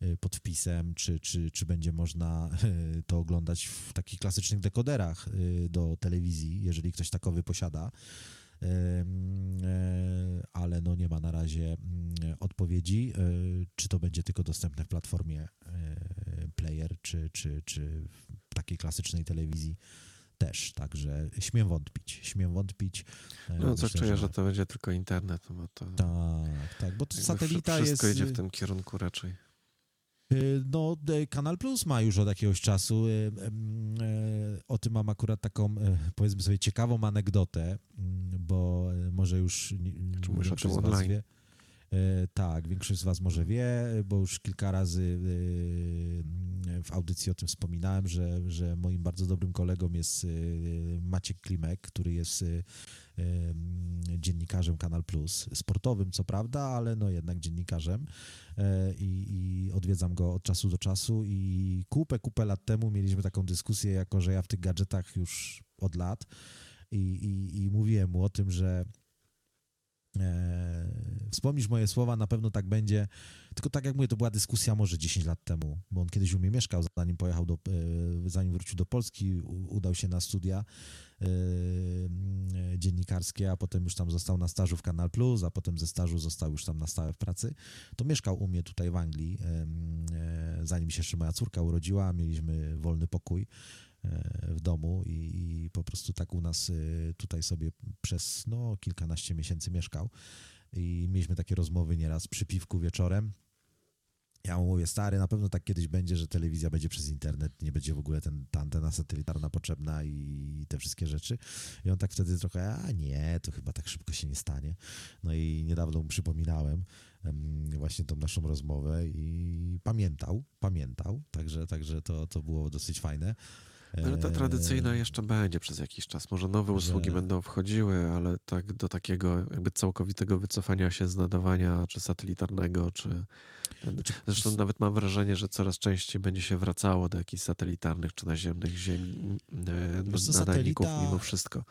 e, pod wpisem, czy, czy, czy będzie można to oglądać w takich klasycznych dekoderach do telewizji, jeżeli ktoś takowy posiada. E, ale no nie ma na razie odpowiedzi, e, czy to będzie tylko dostępne w platformie e, player, czy, czy, czy w takiej klasycznej telewizji też, także śmiem wątpić, śmiem wątpić. No co czuję, że... że to będzie tylko internet, bo to... Tak, tak, bo to satelita wszystko jest... Wszystko idzie w tym kierunku raczej. Y, no, Kanal Plus ma już od jakiegoś czasu. Y, y, o tym mam akurat taką, powiedzmy sobie, ciekawą anegdotę, mm, bo może już Czy większość z Was wie. Tak, większość z Was może wie, bo już kilka razy w audycji o tym wspominałem, że, że moim bardzo dobrym kolegą jest Maciek Klimek, który jest dziennikarzem Kanal Plus, sportowym co prawda, ale no jednak dziennikarzem. E, I, i, odwiedzam go od czasu do czasu i kupę, kupę lat temu mieliśmy taką dyskusję, jako że ja w tych gadżetach już od lat. I, i, i mówiłem mu o tym, że e, wspomnisz moje słowa, na pewno tak będzie, tylko tak jak mówię, to była dyskusja może 10 lat temu, bo on kiedyś u mnie mieszkał, zanim pojechał do, e, zanim wrócił do Polski, udał się na studia Yy, dziennikarskie, a potem już tam został na stażu w Kanal Plus, a potem ze stażu został już tam na stałe w pracy, to mieszkał u mnie tutaj w Anglii, zanim się jeszcze moja córka urodziła, mieliśmy wolny pokój w domu i, i, po prostu tak u nas tutaj sobie przez no, kilkanaście miesięcy mieszkał i mieliśmy takie rozmowy nieraz przy piwku wieczorem ja mu mówię, stary, na pewno tak kiedyś będzie, że telewizja będzie przez internet, nie będzie w ogóle ten, ta antena satelitarna potrzebna i te wszystkie rzeczy. I on tak wtedy trochę, a nie, to chyba tak szybko się nie stanie. No i niedawno mu przypominałem właśnie tą naszą rozmowę i pamiętał, pamiętał, także, także to, to było dosyć fajne. Ale ta tradycyjna jeszcze będzie przez jakiś czas. Może nowe usługi że... będą wchodziły, ale tak do takiego jakby całkowitego wycofania się z nadawania, czy satelitarnego, czy... Zresztą nawet mam wrażenie, że coraz częściej będzie się wracało do jakichś satelitarnych czy naziemnych ziem, e, nadajników mimo wszystko.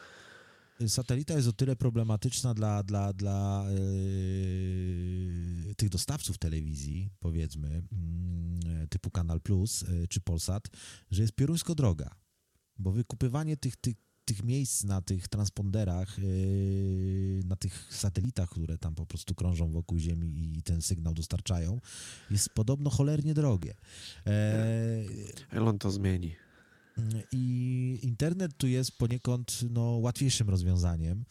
Satelita jest o tyle problematyczna dla, dla, dla yy, tych dostawców telewizji, powiedzmy, yy, typu Kanal Plus yy, czy Polsat, że jest pioruńsko droga, bo wykupywanie tych, tych, tych miejsc na tych transponderach, na tych satelitach, które tam po prostu krążą wokół Ziemi i ten sygnał dostarczają, jest podobno cholernie drogie. Elon to zmieni. I internet tu jest poniekąd no, łatwiejszym rozwiązaniem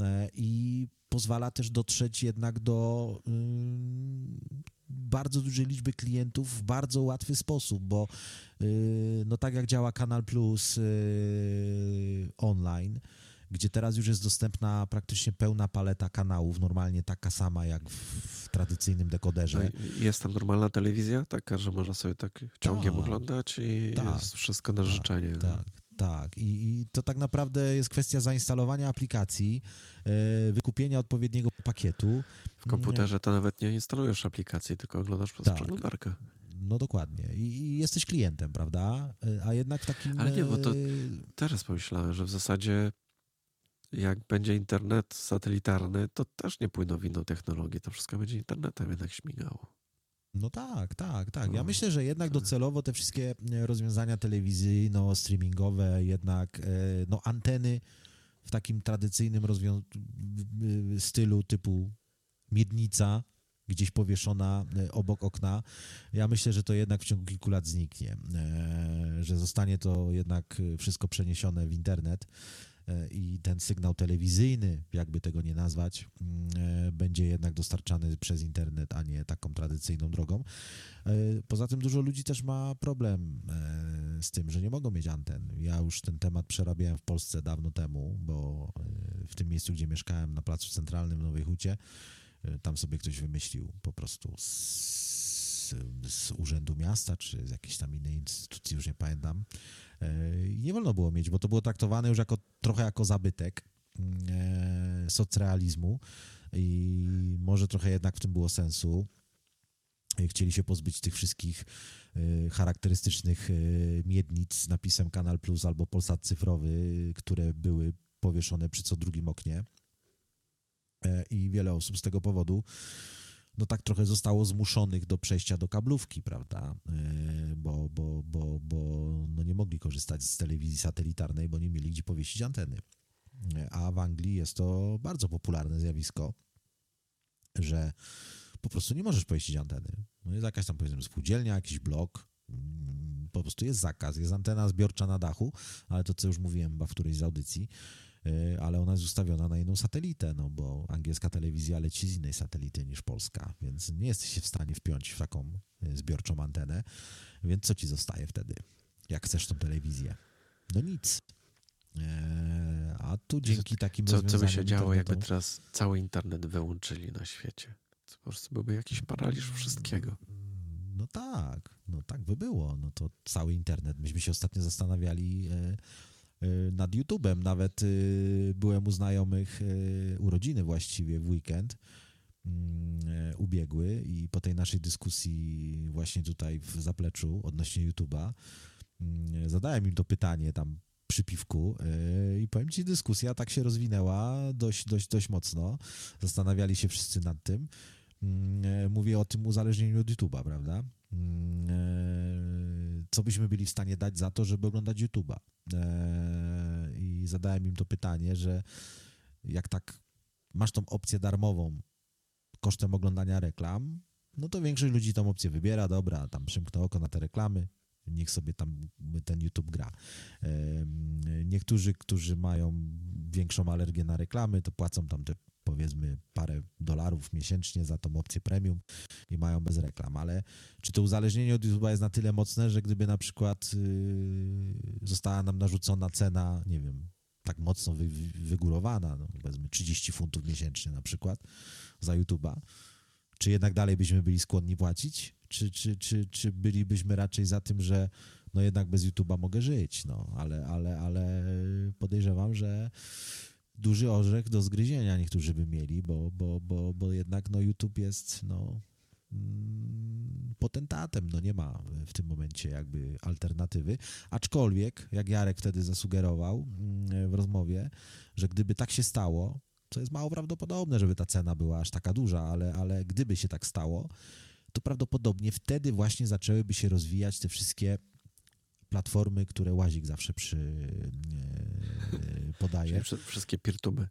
e, i pozwala też dotrzeć jednak do bardzo dużej liczby klientów w bardzo łatwy sposób, bo y, no tak jak działa Kanal Plus y, online, gdzie teraz już jest dostępna praktycznie pełna paleta kanałów, normalnie taka sama jak w tradycyjnym dekoderze. No jest tam normalna telewizja, taka, że można sobie tak ciągiem tak, oglądać i tak, jest wszystko na tak, życzenie. Tak, tak. I, I, to tak naprawdę jest kwestia zainstalowania aplikacji, e, wykupienia odpowiedniego pakietu. W komputerze to nawet nie instalujesz aplikacji, tylko oglądasz przez tak. przeglądarkę. No dokładnie. I, jesteś klientem, prawda? E, a jednak takim... Ale nie, bo to e, teraz pomyślałem, że w zasadzie jak będzie internet satelitarny, to też nie płyną w inną technologię. To wszystko będzie internetem jednak śmigało. No tak, tak, tak. Ja no, myślę, że jednak docelowo te wszystkie e, rozwiązania telewizyjno-streamingowe, jednak e, no, anteny w takim tradycyjnym stylu typu miednica, gdzieś powieszona e, obok okna. Ja myślę, że to jednak w ciągu kilku lat zniknie, że zostanie to jednak wszystko przeniesione w internet i ten sygnał telewizyjny, jakby tego nie nazwać, mm, e, będzie jednak dostarczany przez internet, a nie taką tradycyjną drogą. E, poza tym dużo ludzi też ma problem z tym, że nie mogą mieć anten. Ja już ten temat przerabiałem w Polsce dawno temu, bo w tym miejscu, gdzie mieszkałem na Placu Centralnym w Nowej Hucie, tam sobie ktoś wymyślił po prostu z, z Urzędu Miasta, czy z jakiejś tam innej instytucji, już nie pamiętam, E, nie wolno było mieć, bo to było traktowane już jako trochę jako zabytek e, socrealizmu i może trochę jednak w tym było sensu. Chcieli się pozbyć tych wszystkich e, charakterystycznych miednic z napisem Kanal Plus albo Polsat Cyfrowy, które były powieszone przy co drugim oknie. I wiele osób z tego powodu no tak trochę zostało zmuszonych do przejścia do kablówki, prawda? E, bo, bo, bo, bo no nie mogli korzystać z telewizji satelitarnej, bo nie mieli gdzie powiesić anteny. E, a w Anglii jest to bardzo popularne zjawisko, że po prostu nie możesz powiesić anteny. No jest jakaś tam powiedzmy spółdzielnia, jakiś blok, mm, po prostu jest zakaz, jest antena zbiorcza na dachu, ale to co już mówiłem chyba w którejś z audycji, ale ona jest ustawiona na inną satelitę, no bo angielska telewizja leci z innej satelity niż polska, więc nie jesteś w stanie wpiąć w taką e, zbiorczą antenę, więc co ci zostaje wtedy, jak chcesz tą telewizję? No nic. E, a tu dzięki takim co, co by się działo, jakby teraz cały internet wyłączyli na świecie? To po prostu byłby jakiś paraliż wszystkiego. No tak, no tak by było. No to cały internet. Myśmy się ostatnio zastanawiali e, e, nad YouTube'em. Nawet byłem u znajomych urodziny właściwie w weekend mm, ubiegły i po tej naszej dyskusji właśnie tutaj w zapleczu odnośnie YouTube'a mm, zadałem im to pytanie tam przy piwku i powiem ci, dyskusja tak się rozwinęła dość, dość, dość mocno. Zastanawiali się wszyscy nad tym. Yy, mówię o tym uzależnieniu od YouTube'a, prawda? Co byśmy byli w stanie dać za to, żeby oglądać YouTube'a? I zadałem im to pytanie, że jak tak masz tą opcję darmową kosztem oglądania reklam, no to większość ludzi tą opcję wybiera, dobra, tam przymknę oko na te reklamy, niech sobie tam ten YouTube gra. Niektórzy, którzy mają większą alergię na reklamy, to płacą tam te powiedzmy parę dolarów miesięcznie za tą opcję premium i mają bez reklam, ale czy to uzależnienie od YouTube'a jest na tyle mocne, że gdyby na przykład yy, została nam narzucona cena, nie wiem, tak mocno wy, wygórowana, no powiedzmy 30 funtów miesięcznie na przykład za YouTube'a, czy jednak dalej byśmy byli skłonni płacić? Czy, czy, czy, czy bylibyśmy raczej za tym, że no jednak bez YouTube'a mogę żyć, no, ale, ale, ale podejrzewam, że duży orzech do zgryzienia niektórzy by mieli, bo, bo, bo, bo jednak no, YouTube jest no, mm, potentatem, no nie ma w tym momencie jakby alternatywy, aczkolwiek, jak Jarek wtedy zasugerował mm, w rozmowie, że gdyby tak się stało, co jest mało prawdopodobne, żeby ta cena była aż taka duża, ale, ale gdyby się tak stało, to prawdopodobnie wtedy właśnie zaczęłyby się rozwijać te wszystkie platformy, które Łazik zawsze przy, e, podaje. Wszystkie peer-tuby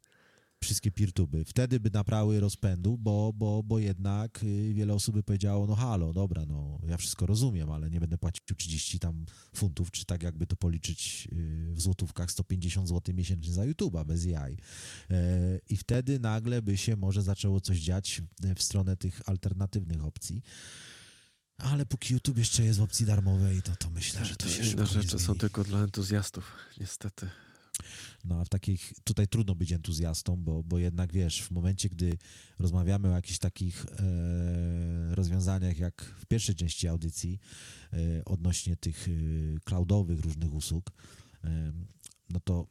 wszystkie peer-tuby. Wtedy by nabrały rozpędu, bo, bo, bo jednak y, wiele osób by powiedziało, no halo, dobra, no ja wszystko rozumiem, ale nie będę płacił 30 tam funtów, czy tak jakby to policzyć y, w złotówkach 150 zł miesięcznie za YouTube'a, bez jaj. E, I wtedy nagle by się może zaczęło coś dziać w stronę tych alternatywnych opcji. Ale póki YouTube jeszcze jest w opcji darmowej, to, to myślę, że to się Inne rzeczy są tylko dla entuzjastów, niestety. No a w takich, tutaj trudno być entuzjastą, bo, bo jednak wiesz, w momencie, gdy rozmawiamy o jakichś takich e, rozwiązaniach, jak w pierwszej części audycji, e, odnośnie tych e, cloudowych różnych usług, e, no to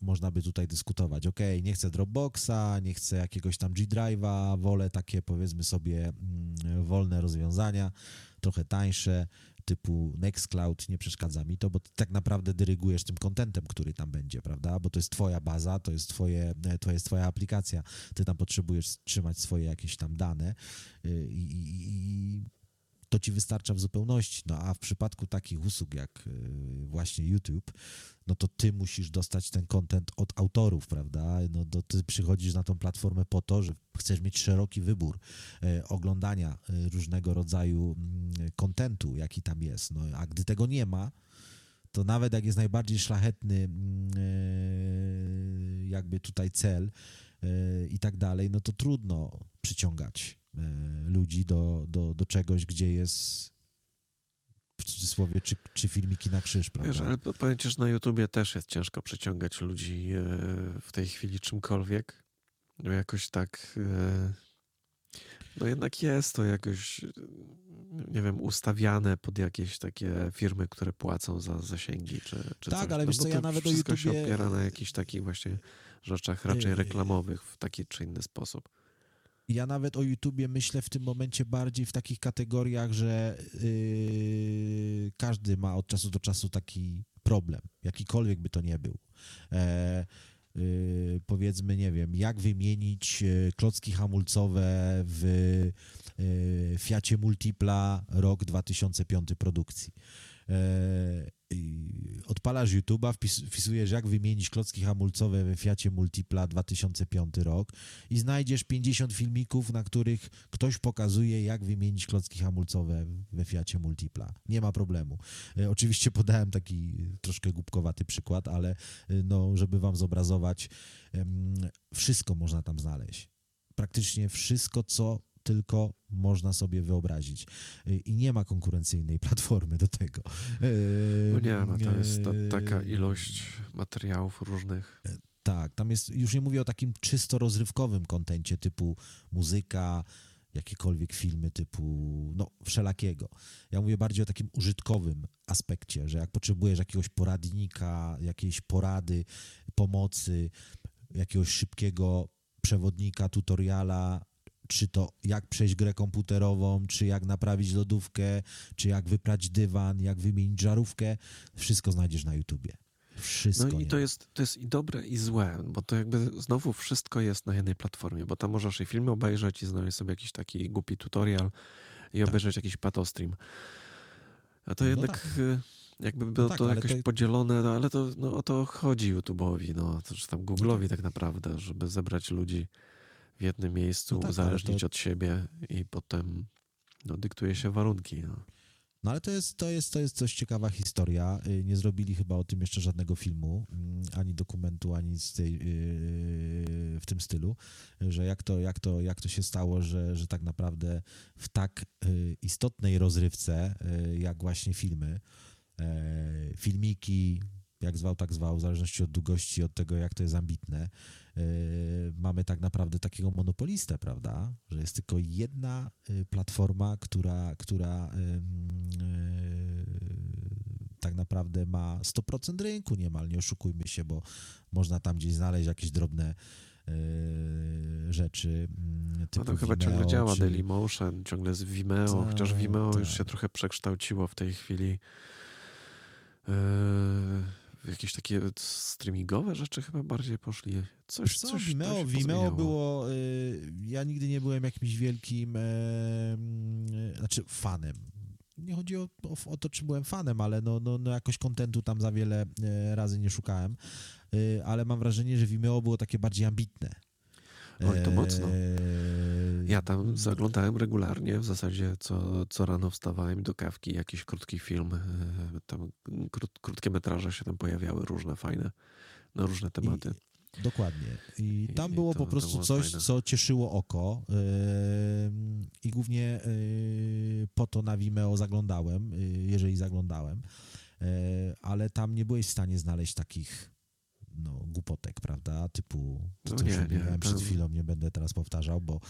można by tutaj dyskutować. Ok, nie chcę Dropboxa, nie chcę jakiegoś tam G-Drive'a, wolę takie powiedzmy sobie mm, wolne rozwiązania, trochę tańsze, typu Nextcloud nie przeszkadza mi to, bo tak naprawdę dyrygujesz tym kontentem, który tam będzie, prawda? Bo to jest twoja baza, to jest, twoje, to jest twoja aplikacja. Ty tam potrzebujesz trzymać swoje jakieś tam dane y, i, i, i to ci wystarcza w zupełności. No a w przypadku takich usług jak y, właśnie YouTube, no to ty musisz dostać ten content od autorów, prawda? No to ty przychodzisz na tą platformę po to, że chcesz mieć szeroki wybór e, oglądania e, różnego rodzaju kontentu, mm, jaki tam jest. No a gdy tego nie ma, to nawet jak jest najbardziej szlachetny mm, jakby tutaj cel i tak dalej, no to trudno przyciągać ludzi do, do, do czegoś, gdzie jest w cudzysłowie, czy, czy filmiki na krzyż, prawda? Wiesz, ale powiem ci, że na YouTubie też jest ciężko przyciągać ludzi e, w tej chwili czymkolwiek. No jakoś tak... E, no jednak jest to jakoś, nie wiem, ustawiane pod jakieś takie firmy, które płacą za zasięgi, czy, czy Tak, coś. ale no wiesz co, ja nawet o YouTubie... się opiera na jakichś takich właśnie rzeczach raczej reklamowych w taki czy inny sposób ja nawet o YouTubie myślę w tym momencie bardziej w takich kategoriach, że yy, każdy ma od czasu do czasu taki problem, jakikolwiek by to nie był. E, yy, powiedzmy, nie wiem, jak wymienić yy, klocki hamulcowe w yy, Fiacie Multipla rok 2005 produkcji. E, odpalasz YouTube'a, wpis, wpisujesz jak wymienić klocki hamulcowe we Fiacie Multipla 2005 rok i znajdziesz 50 filmików, na których ktoś pokazuje jak wymienić klocki hamulcowe we Fiacie Multipla. Nie ma problemu. E, oczywiście podałem taki troszkę głupkowaty przykład, ale e, no, żeby wam zobrazować, wszystko można tam znaleźć. Praktycznie wszystko, co tylko można sobie wyobrazić. I nie ma konkurencyjnej platformy do tego. No nie, no to jest ta, taka ilość materiałów różnych. Tak, tam jest, już nie mówię o takim czysto rozrywkowym kontencie typu muzyka, jakiekolwiek filmy typu, no, wszelakiego. Ja mówię bardziej o takim użytkowym aspekcie, że jak potrzebujesz jakiegoś poradnika, jakiejś porady, pomocy, jakiegoś szybkiego przewodnika, tutoriala, czy to jak przejść grę komputerową, czy jak naprawić lodówkę, czy jak wyprać dywan, jak wymienić żarówkę, wszystko znajdziesz na YouTubie. Wszystko. No i to jest, to jest i dobre, i złe, bo to jakby znowu wszystko jest na jednej platformie, bo tam możesz i filmy obejrzeć i znaleźć sobie jakiś taki głupi tutorial i tak. obejrzeć jakiś patostream. A to no jednak tak. Y, jakby było no tak, to jakoś to... podzielone, no ale to no, o to chodzi YouTube'owi, no, czy tam Google'owi tak naprawdę, żeby zebrać ludzi w jednym miejscu, no tak, uzależnić to... od siebie i potem no, dyktuje się warunki. No. No ale to jest, to, jest, to jest coś ciekawa historia. Y, nie zrobili chyba o tym jeszcze żadnego filmu, mm, ani dokumentu, ani z tej, yy, w tym stylu, że jak to, jak to, jak to się stało, że, że tak naprawdę w tak y, istotnej rozrywce, y, jak właśnie filmy, filmiki, jak zwał, tak zwał, w zależności od długości, od tego, jak to jest ambitne, mamy tak naprawdę takiego monopolistę, prawda? Że jest tylko jedna yy, platforma, która, która yy, tak naprawdę ma 100% rynku niemal, nie oszukujmy się, bo można tam gdzieś znaleźć jakieś drobne rzeczy. Mm, typu no to chyba Vimeo, ciągle działa czy... Dailymotion, ciągle jest Vimeo, ta, chociaż Vimeo ta. już się trochę przekształciło w tej chwili jakieś takie streamingowe rzeczy chyba bardziej poszli. Coś, co, coś, Vimeo, coś Vimeo było, y, ja nigdy nie byłem jakimś wielkim, y, znaczy fanem. Nie chodzi o, o, o, to, czy byłem fanem, ale no, no, no jakoś kontentu tam za wiele y, razy nie szukałem, ale mam wrażenie, że Vimeo było takie bardziej ambitne. Oj, to mocno. Eee, ja tam zaglądałem regularnie, w zasadzie co, co rano wstawałem do kawki, jakiś krótki film, e, tam krót, krótkie metraże się tam pojawiały, różne fajne, na różne tematy. I, dokładnie. I tam I było to, po prostu coś, fajne. co cieszyło oko yy, i głównie yy, po to na Vimeo zaglądałem, yy, jeżeli zaglądałem, ale tam nie byłeś w stanie znaleźć takich no, głupotek, prawda? Typu to, no co nie, nie, przed chwilą, nie będę teraz powtarzał, bo...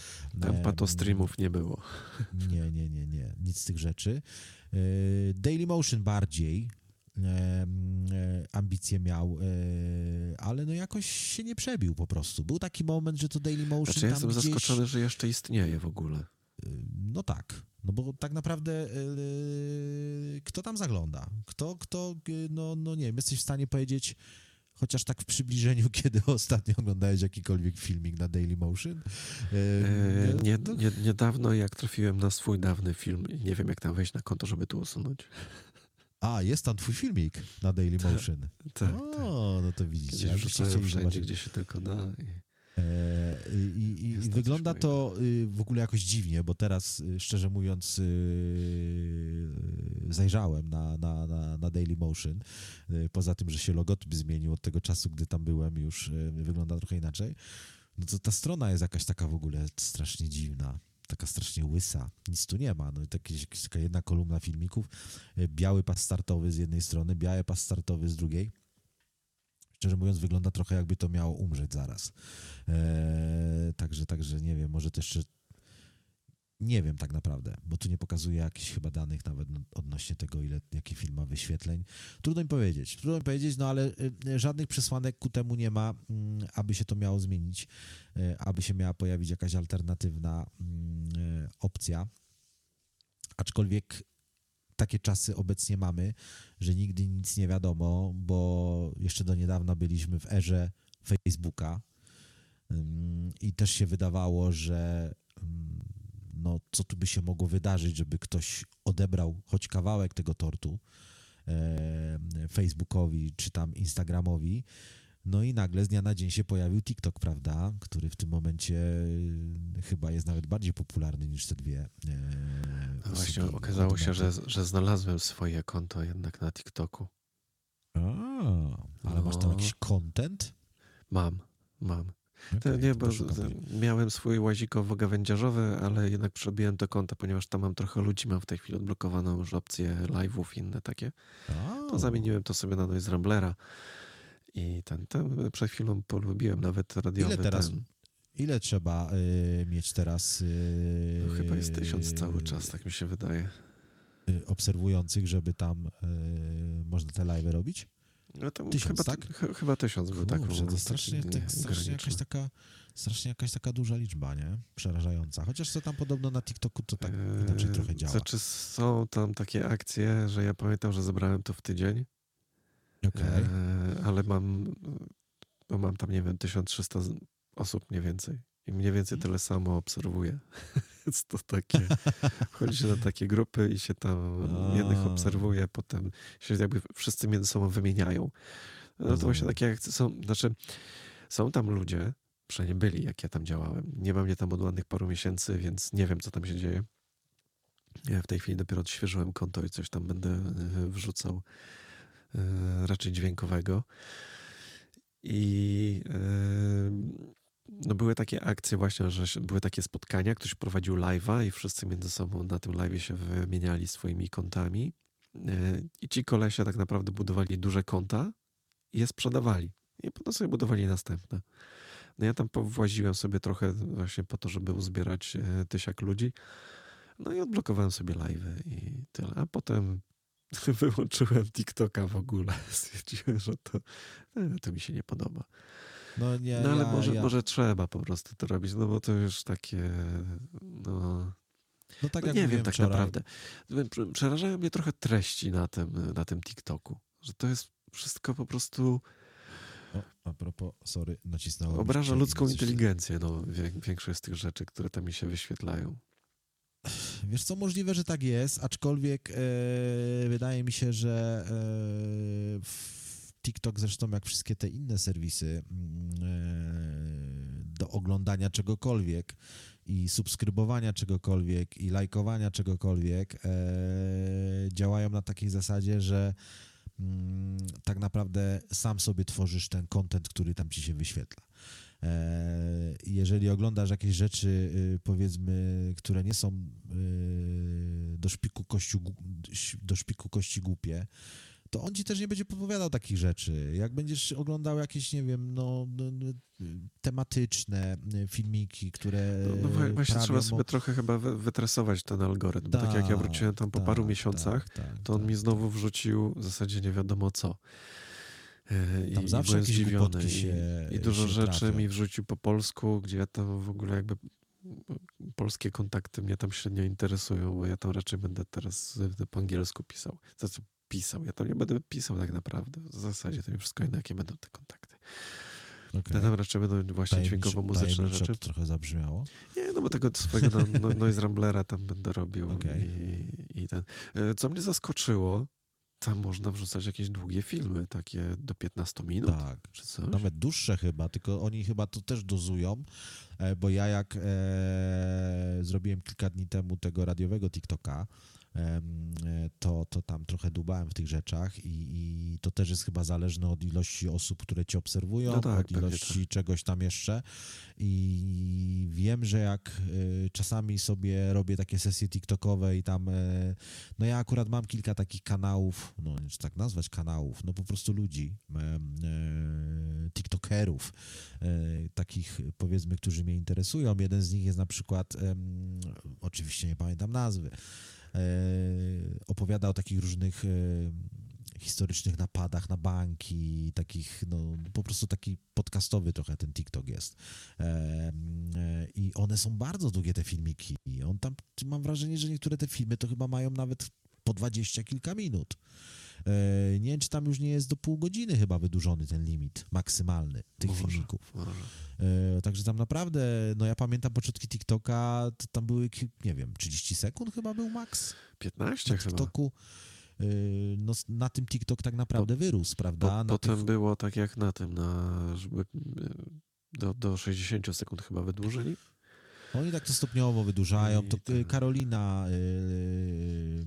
Tam pato streamów nie było. Nie, nie, nie, nie. Nic z tych rzeczy. E, Daily Motion bardziej e, ambicje miał, e, ale no jakoś się nie przebił po prostu. Był taki moment, że to Daily Motion znaczy, ja jestem gdzieś... zaskoczony, że jeszcze istnieje w ogóle. No tak. No bo tak naprawdę kto tam zagląda? Kto, kto, no, no nie wiem, jesteś w stanie powiedzieć, Chociaż tak w przybliżeniu, kiedy ostatnio oglądałeś jakikolwiek filmik na Daily Motion? E, nie, nie, niedawno, jak trafiłem na swój dawny film, nie wiem, jak tam wejść na konto, żeby to usunąć. A, jest tam twój filmik na Daily tak, Motion. Tak, tak. O, no to widzicie. Ja wszędzie, zobaczyć. gdzie się tylko da. E, I, i wygląda to y, w ogóle jakoś dziwnie, bo teraz, y, szczerze mówiąc, y, zajrzałem na, na, na, na Daily Motion. Poza tym, że się logotyp zmienił od tego czasu, gdy tam byłem, już wygląda trochę inaczej. No to ta strona jest jakaś taka w ogóle strasznie dziwna taka strasznie łysa. Nic tu nie ma. No, taki, taka jedna kolumna filmików, biały pas startowy z jednej strony, biały pas startowy z drugiej szczerze mówiąc, wygląda trochę jakby to miało umrzeć zaraz. Eee, także, także nie wiem, może też jeszcze nie wiem tak naprawdę, bo tu nie pokazuje jakichś chyba danych nawet odnośnie tego, ile, jaki film ma wyświetleń. Trudno mi powiedzieć, trudno mi powiedzieć, no ale y, żadnych przesłanek ku temu nie ma, mm, aby się to miało zmienić, y, aby się miała pojawić jakaś alternatywna mm, y, opcja. Aczkolwiek takie czasy obecnie mamy, że nigdy nic nie wiadomo, bo jeszcze do niedawna byliśmy w erze Facebooka i też się wydawało, że no, co tu by się mogło wydarzyć, żeby ktoś odebrał choć kawałek tego tortu Facebookowi czy tam Instagramowi. No i nagle z dnia na dzień się pojawił TikTok, prawda, który w tym momencie chyba jest nawet bardziej popularny niż te dwie. no właśnie okazało się, że, że znalazłem swoje konto jednak na TikToku. A, ale no. masz tam no. jakiś content? Mam, mam. Okay, nie, bo miałem swój łazikowo-gawędziarzowy, ale jednak przerobiłem to konto, ponieważ tam mam trochę ludzi, mam w tej chwili odblokowaną już opcję live'ów i inne takie. To zamieniłem to sobie na Noise Ramblera i ten, ten przed chwilą polubiłem nawet radiowy. Ile teraz, ten. Ile trzeba y, mieć teraz? Y, no, chyba jest tysiąc cały czas, tak mi się wydaje. Y, obserwujących, żeby tam y, można te live robić? No to tysiąc, chyba, tak? Ch chyba tysiąc był tak. To strasznie, tak, strasznie jakaś taka strasznie jakaś taka duża liczba, nie? Przerażająca. Chociaż to tam podobno na TikToku to tak eee, inaczej trochę działa. Znaczy są tam takie akcje, że ja pamiętam, że zebrałem to w tydzień. Okay. Eee, ale mam, no mam tam, nie wiem, 1300 osób mniej więcej. I mniej więcej tyle samo obserwuję. Więc to takie, wchodzi się na takie grupy i się tam A. jednych obserwuje, potem się jakby wszyscy między sobą wymieniają. No to właśnie takie akcje są, znaczy są tam ludzie, przynajmniej byli, jak ja tam działałem. Nie mam mnie tam od ładnych paru miesięcy, więc nie wiem, co tam się dzieje. Ja w tej chwili dopiero odświeżyłem konto i coś tam będę e, wrzucał e, raczej dźwiękowego. I e, no były takie akcje właśnie, że były takie spotkania, ktoś prowadził live'a i wszyscy między sobą na tym live'ie się wymieniali swoimi kontami e, i ci kolesie tak naprawdę budowali duże konta i je sprzedawali i potem sobie budowali następne. No ja tam powłaziłem sobie trochę właśnie po to, żeby uzbierać e, tysiak ludzi, no i odblokowałem sobie live'y i tyle, a potem wyłączyłem TikToka w ogóle. Stwierdziłem, że to, e, to mi się nie podoba. No, nie, no ale ja, może, ja. może trzeba po prostu to robić, no bo to już takie, no... No tak no jak nie wiem tak wczoraj. naprawdę. Przerażają mnie trochę treści na tym, na tym TikToku, że to jest wszystko po prostu... O, a propos, sorry, nacisnąłem. Obraża ludzką inteligencję, no, większość z tych rzeczy, które tam mi się wyświetlają. Wiesz co, możliwe, że tak jest, aczkolwiek e, wydaje mi się, że w TikTok zresztą jak wszystkie te inne serwisy e, do oglądania czegokolwiek i subskrybowania czegokolwiek i lajkowania czegokolwiek działają na takiej zasadzie, że mm, tak naprawdę sam sobie tworzysz ten content, który tam ci się wyświetla. E, jeżeli oglądasz jakieś rzeczy, y, powiedzmy, które nie są y, do szpiku, kości, do szpiku kości głupie, to on ci też nie będzie podpowiadał takich rzeczy. Jak będziesz oglądał jakieś, nie wiem, no, no, no tematyczne filmiki, które. No, no właśnie trzeba sobie trochę chyba wytresować ten algorytm. Tak, tak jak ja wróciłem tam po paru tak, miesiącach, tak, tak, to on mi tak, znowu tak. wrzucił w zasadzie nie wiadomo co. I, tam zawsze byłem zdziwiony. Się, I, I, dużo rzeczy trafia. mi wrzucił po polsku, gdzie ja tam w ogóle jakby polskie kontakty mnie tam średnio interesują, bo ja tam raczej będę teraz po angielsku pisał. Za co pisał. Ja to nie będę pisał tak naprawdę. W zasadzie to mi wszystko jedno, jakie będą te kontakty. Okay. Tam raczej będą właśnie dźwiękowo-muzyczne rzeczy. to trochę zabrzmiało? Nie, no bo tego swojego no, no, noise ramblera tam będę robił. Okay. I, I ten. E, co mnie zaskoczyło, tam można wrzucać jakieś długie filmy, takie do 15 minut. Tak, nawet dłuższe chyba, tylko oni chyba to też dozują, e, bo ja jak e, zrobiłem kilka dni temu tego radiowego TikToka, to, to tam trochę dubałem w tych rzeczach i, i to też jest chyba zależne od ilości osób, które cię obserwują, no tak, od ilości tak. czegoś tam jeszcze i wiem, że jak e, czasami sobie robię takie sesje TikTokowe i tam, e, no ja akurat mam kilka takich kanałów, no czy tak nazwać kanałów, no po prostu ludzi, e, TikTokerów, takich powiedzmy, którzy mnie interesują. Jeden z nich jest na przykład, oczywiście nie pamiętam nazwy, E, opowiada o takich różnych e, historycznych napadach na banki, takich, no po prostu taki podcastowy trochę ten TikTok jest. E, I one są bardzo długie, te filmiki. I on tam, mam wrażenie, że niektóre te filmy to chyba mają nawet po dwadzieścia kilka minut. E, nie wiem, czy tam już nie jest do pół godziny chyba wydłużony ten limit maksymalny tych może, filmików. Może. E, także tam naprawdę, no ja pamiętam początki TikToka, to tam były, nie wiem, 30 sekund chyba był maks. 15 na TikToku. chyba. no, na tym TikTok tak naprawdę wyrósł, prawda? Po, potem tych... było tak jak na tym, na, żeby do, do 60 sekund chyba wydłużyli. Oni tak to stopniowo wydłużają. To tak. Karolina yy,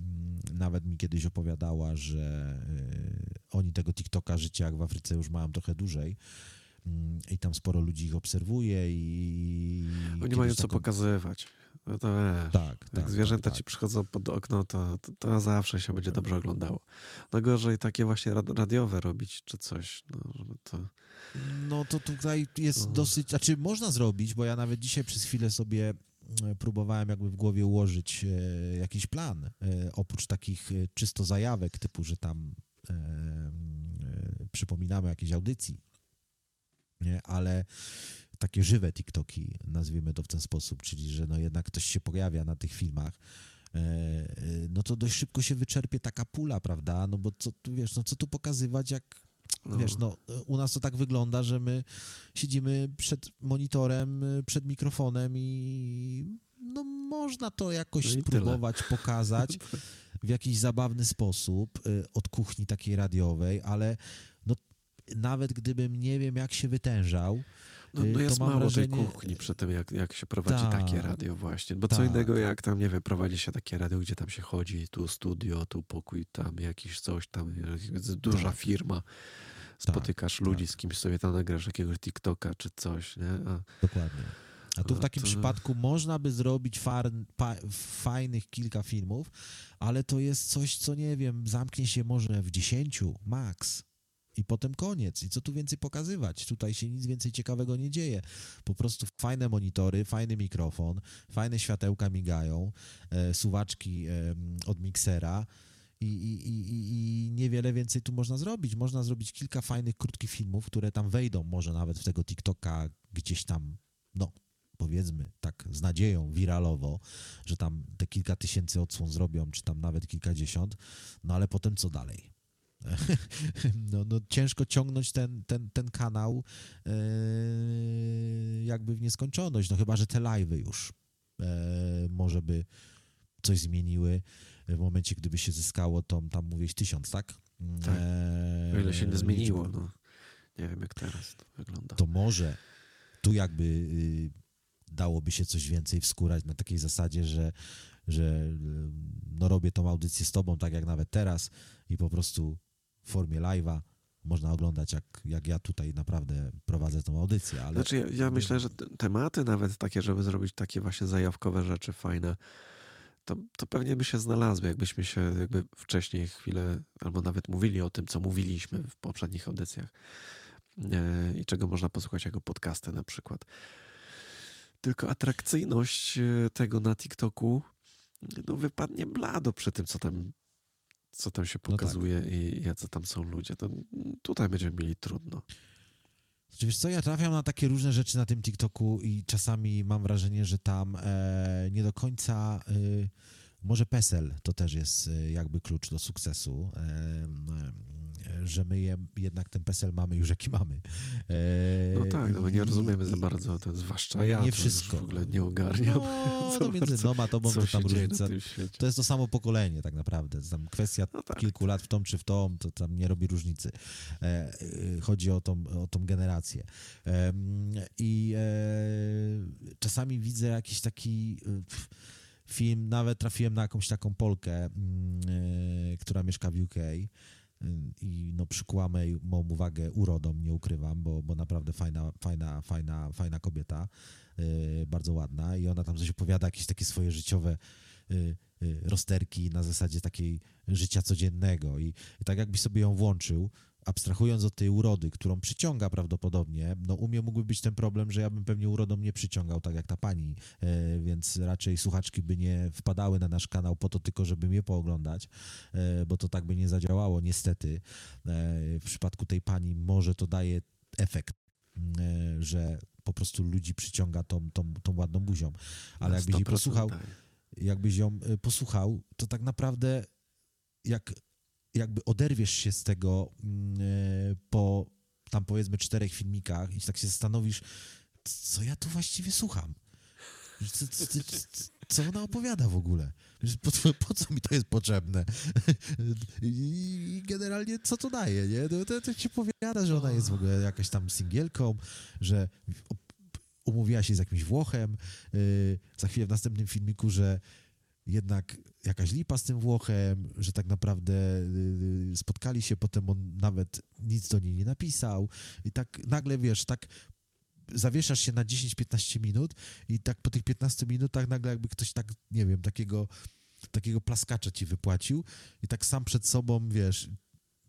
nawet mi kiedyś opowiadała, że yy, oni tego TikToka życia jak w Afryce już mają trochę dłużej mm, i tam sporo ludzi ich obserwuje i... Oni mają taką... co pokazywać. No to wiesz, tak, jak tak, zwierzęta tak, ci tak. przychodzą pod okno, to, to, to, zawsze się będzie dobrze oglądało. No gorzej takie właśnie radiowe robić, czy coś, no, to... No to tutaj jest dosyć, znaczy można zrobić, bo ja nawet dzisiaj przez chwilę sobie e, próbowałem jakby w głowie ułożyć e, jakiś plan, e, oprócz takich czysto zajawek typu, że tam przypominamy jakiejś audycji, nie? ale takie żywe TikToki, nazwijmy to w ten sposób, czyli że no jednak ktoś się pojawia na tych filmach, no to dość szybko się wyczerpie taka pula, prawda? No bo co tu, wiesz, no co tu pokazywać, jak no. Wiesz, no, u nas to tak wygląda, że my siedzimy przed monitorem, przed mikrofonem i no można to jakoś no spróbować tyle. pokazać w jakiś zabawny sposób e, od kuchni takiej radiowej, ale no nawet gdybym nie wiem jak się wytężał, no, no jest mało wrażenie... tej kuchni przy tym, jak, jak się prowadzi ta, takie radio właśnie. Bo ta, co innego, ta. jak tam, nie wiem, prowadzi się takie radio, gdzie tam się chodzi, tu studio, tu pokój, tam jakiś coś, tam duża tak. firma. Spotykasz tak, ludzi, z kimś sobie tam nagrasz jakiegoś TikToka czy coś, nie? A, Dokładnie. A tu w takim to... przypadku można by zrobić far, pa, fajnych kilka filmów, ale to jest coś, co nie wiem, zamknie się może w dziesięciu max i potem koniec. I co tu więcej pokazywać? Tutaj się nic więcej ciekawego nie dzieje. Po prostu fajne monitory, fajny mikrofon, fajne światełka migają, e, suwaczki e, od miksera. I, i, i, I niewiele więcej tu można zrobić. Można zrobić kilka fajnych, krótkich filmów, które tam wejdą, może nawet w tego TikToka gdzieś tam, no powiedzmy tak z nadzieją wiralowo, że tam te kilka tysięcy odsłon zrobią, czy tam nawet kilkadziesiąt, no ale potem co dalej? no, no, ciężko ciągnąć ten, ten, ten kanał e, jakby w nieskończoność, no chyba, że te live'y już e, może by coś zmieniły w momencie, gdyby się zyskało tą, tam mówisz, tysiąc, tak? Tak, e, o ile się nie zmieniło, no. Nie wiem, jak teraz to wygląda. To może tu jakby y, dałoby się coś więcej wskórać na takiej zasadzie, że, że no robię tą audycję z tobą, tak jak nawet teraz i po prostu w formie live'a można oglądać, jak, jak ja tutaj naprawdę prowadzę tą audycję. Ale... Znaczy, ja, ja myślę, że tematy nawet takie, żeby zrobić takie właśnie zajawkowe rzeczy fajne, to, to pewnie by się znalazły, jakbyśmy się jakby wcześniej chwilę, albo nawet mówili o tym, co mówiliśmy w poprzednich audycjach e, i czego można posłuchać jako podcasty na przykład. Tylko atrakcyjność e, tego na TikToku no, wypadnie blado przy tym, co tam co tam się pokazuje no tak. i jacy tam są ludzie, to tutaj będziemy mieli trudno. Znaczy, wiesz co, ja trafiam na takie różne rzeczy na tym TikToku i czasami mam wrażenie, że tam e, nie do końca... E, może PESEL to też jest e, jakby klucz do sukcesu. E, że my je, jednak ten PESEL mamy już jaki mamy. E, no tak, no my nie rozumiemy za bardzo, to zwłaszcza ja nie wszystko. w ogóle nie ogarniam. No, to między dwoma to to tam różnica. To jest to samo pokolenie tak naprawdę. Tam kwestia no tak. kilku lat w tą czy w tą, to tam nie robi różnicy. E, e, chodzi o tą, o tą generację. I czasami widzę jakiś taki film, nawet trafiłem na jakąś taką Polkę, mm, która mieszka w UK i no przykuła moją uwagę urodą, nie ukrywam, bo, bo naprawdę fajna, fajna, fajna, fajna kobieta, yy, bardzo ładna i ona tam coś opowiada, jakieś takie swoje życiowe yy, rozterki na zasadzie takiej życia codziennego i, i tak jakbyś sobie ją włączył, abstrahując od tej urody, którą przyciąga prawdopodobnie, no u mnie mógłby być ten problem, że ja bym pewnie urodą nie przyciągał, tak jak ta pani, e, więc raczej słuchaczki by nie wpadały na nasz kanał po to tylko, żeby mnie pooglądać, e, bo to tak by nie zadziałało, niestety. E, w przypadku tej pani może to daje efekt, że po prostu ludzi przyciąga tą, tą, tą ładną buzią, ale jakbyś jej posłuchał, jakbyś ją posłuchał, to tak naprawdę jak jakby oderwiesz się z tego mm, e, po tam powiedzmy czterech filmikach i tak się zastanowisz, co ja tu właściwie słucham. co ona opowiada w ogóle? Po, po, co mi to jest potrzebne? I, generalnie co to daje, nie? To, to ci powiada, że ona jest w ogóle jakaś tam singielką, że umówiła się z jakimś Włochem, yy, za chwilę w następnym filmiku, że jednak jakaś lipa z tym Włochem, że tak naprawdę yy, spotkali się, potem on nawet nic do niej nie napisał i tak nagle, wiesz, tak zawieszasz się na 10-15 minut i tak po tych 15 minutach nagle jakby ktoś tak, nie wiem, takiego, takiego plaskacza ci wypłacił i tak sam przed sobą, wiesz,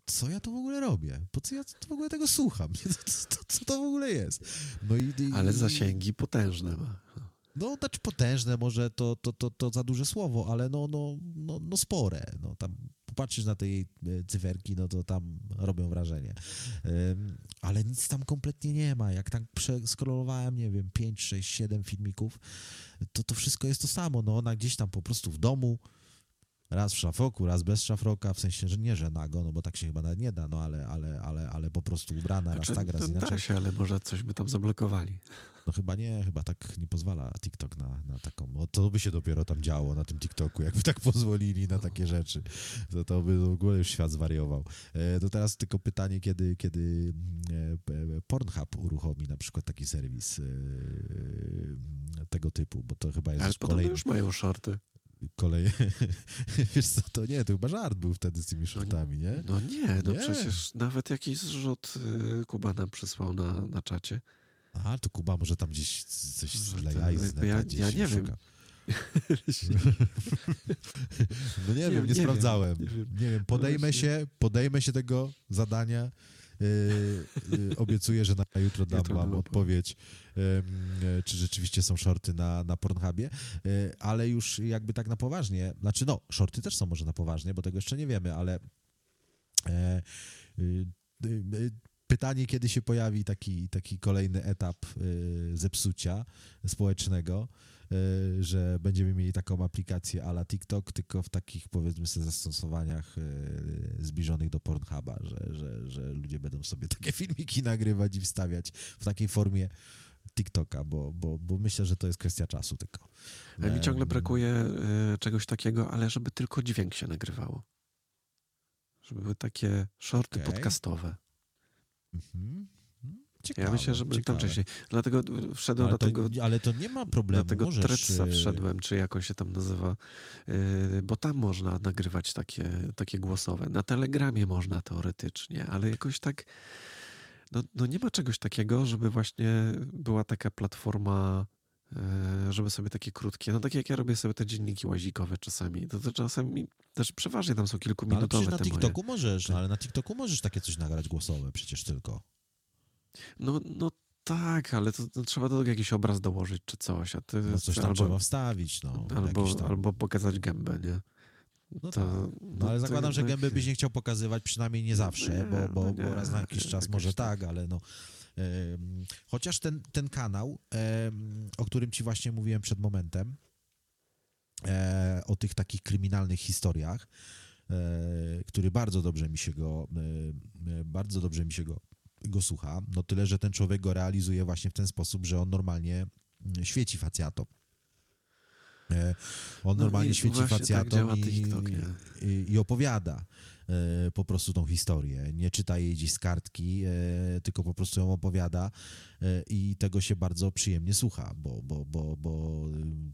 co ja to w ogóle robię? Po co ja to w ogóle tego słucham? Co, co to w ogóle jest? No i, i, Ale zasięgi potężne ma. No, znaczy potężne może to, to, to, to za duże słowo, ale no, no, no, no spore. No, tam popatrzysz na te jej e, cyferki, no to tam robią wrażenie. Ale nic tam kompletnie nie ma. Jak tak przeskrolowałem, nie wiem, 5, 6, 7 filmików, to to wszystko jest to samo. No ona gdzieś tam po prostu w domu, raz w szafroku, raz bez szafroka, w sensie, że nie, że nago, no bo tak się chyba nawet nie da, no ale, ale, ale, ale po prostu ubrana, znaczy, raz tak, raz inaczej. Da się, ale może coś by tam zablokowali. No chyba nie, chyba tak nie pozwala TikTok na, na taką, no to by się dopiero tam działo na tym TikToku, jakby tak pozwolili na takie rzeczy, to, to by w ogóle już świat zwariował. E, to teraz tylko pytanie, kiedy, kiedy e, Pornhub uruchomi na przykład taki serwis e, tego typu, bo to chyba jest Ale kolejny... już mają shorty kolej. Wiesz co, to nie, to chyba żart był wtedy z tymi shortami, nie? No nie, no nie. przecież nawet jakiś zrzut y, Kuba nam przysłał na, na czacie. A, to Kuba może tam gdzieś coś dla jaj z ja, ja nie wiem. no nie, nie wiem, nie, nie sprawdzałem. Wiem, nie, wiem. podejmę no się, podejmę się tego zadania. Yy, yy, obiecuję, że na jutro dam jutro wam odpowiedź, czy rzeczywiście są shorty na, na Pornhubie, y, ale już jakby tak na poważnie, znaczy no, shorty też są może na poważnie, bo tego jeszcze nie wiemy, ale e, y, y, pytanie, kiedy się pojawi taki, taki kolejny etap zepsucia społecznego, że będziemy mieli taką aplikację ala TikTok, tylko w takich powiedzmy sobie zastosowaniach e, zbliżonych do Pornhuba, że, że, że ludzie będą sobie takie filmiki nagrywać i wstawiać w takiej formie TikToka, bo, bo, bo myślę, że to jest kwestia czasu tylko. Ale mi ciągle brakuje czegoś takiego, ale żeby tylko dźwięk się nagrywało. Żeby były takie shorty okay. podcastowe. Mhm. Ciekawe, ja myślę, że ciekawe. tam wcześniej. Dlatego wszedłem ale do tego. ale to nie ma problemu. Dlatego możesz... Tretsa y, wszedłem, czy jak on się tam nazywa, yy, bo tam można nagrywać takie, takie głosowe. Na Telegramie można teoretycznie, ale jakoś tak. No, no nie ma czegoś takiego, żeby właśnie była taka platforma y, żeby sobie takie krótkie, no tak jak ja robię sobie te dzienniki łazikowe czasami, to, to czasami też przeważnie tam są kilkuminutowe ale na TikToku moje. możesz, no, ale na TikToku możesz takie coś nagrać głosowe przecież tylko. No, no tak, ale to, to trzeba do jakiś obraz dołożyć czy coś. A ty, no coś tam albo, trzeba wstawić, no. Albo, tam... albo pokazać gębę, nie? No, to, tak. no ale zakładam, że gęby byś nie chciał pokazywać, przynajmniej nie zawsze, nie, bo, bo, nie, bo raz na jakiś czas może tak, ale no. chociaż ten, ten kanał, o którym ci właśnie mówiłem przed momentem, e, o tych takich kryminalnych historiach, e, który bardzo dobrze mi się go, e, bardzo dobrze mi się go go słucha, no tyle, że ten człowiek go realizuje właśnie w ten sposób, że on normalnie mm, świeci facjatą. E, on no normalnie świeci facjatą tak i, i, i, opowiada. E, po prostu tą historię. Nie czyta jej gdzieś z kartki, e, tylko po prostu ją opowiada e, i tego się bardzo przyjemnie słucha, bo, bo, bo, bo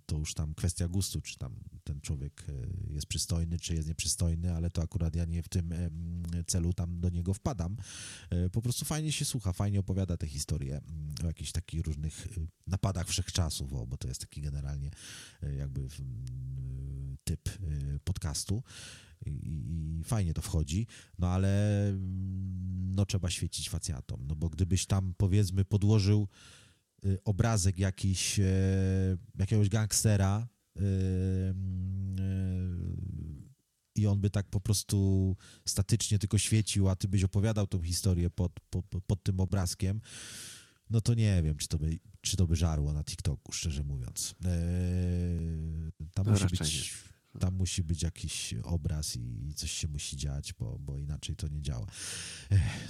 to już tam kwestia gustu, czy tam ten człowiek jest przystojny, czy jest nieprzystojny, ale to akurat ja nie w tym celu tam do niego wpadam. Po prostu fajnie się słucha, fajnie opowiada te historie mm, o jakichś takich różnych napadach wszechczasów, bo to jest taki generalnie jakby typ podcastu i, i, fajnie to wchodzi, no ale mm, no trzeba świecić facjatom, no bo gdybyś tam powiedzmy podłożył y, obrazek jakiś, e, jakiegoś gangstera y, y, i on by tak po prostu statycznie tylko świecił, a ty byś opowiadał tą historię pod, pod, pod tym obrazkiem, no to nie wiem, czy to by, czy to by żarło na TikToku, szczerze mówiąc. Eee, tam no musi być... Nie tam musi być jakiś obraz i coś się musi dziać, bo, bo inaczej to nie działa.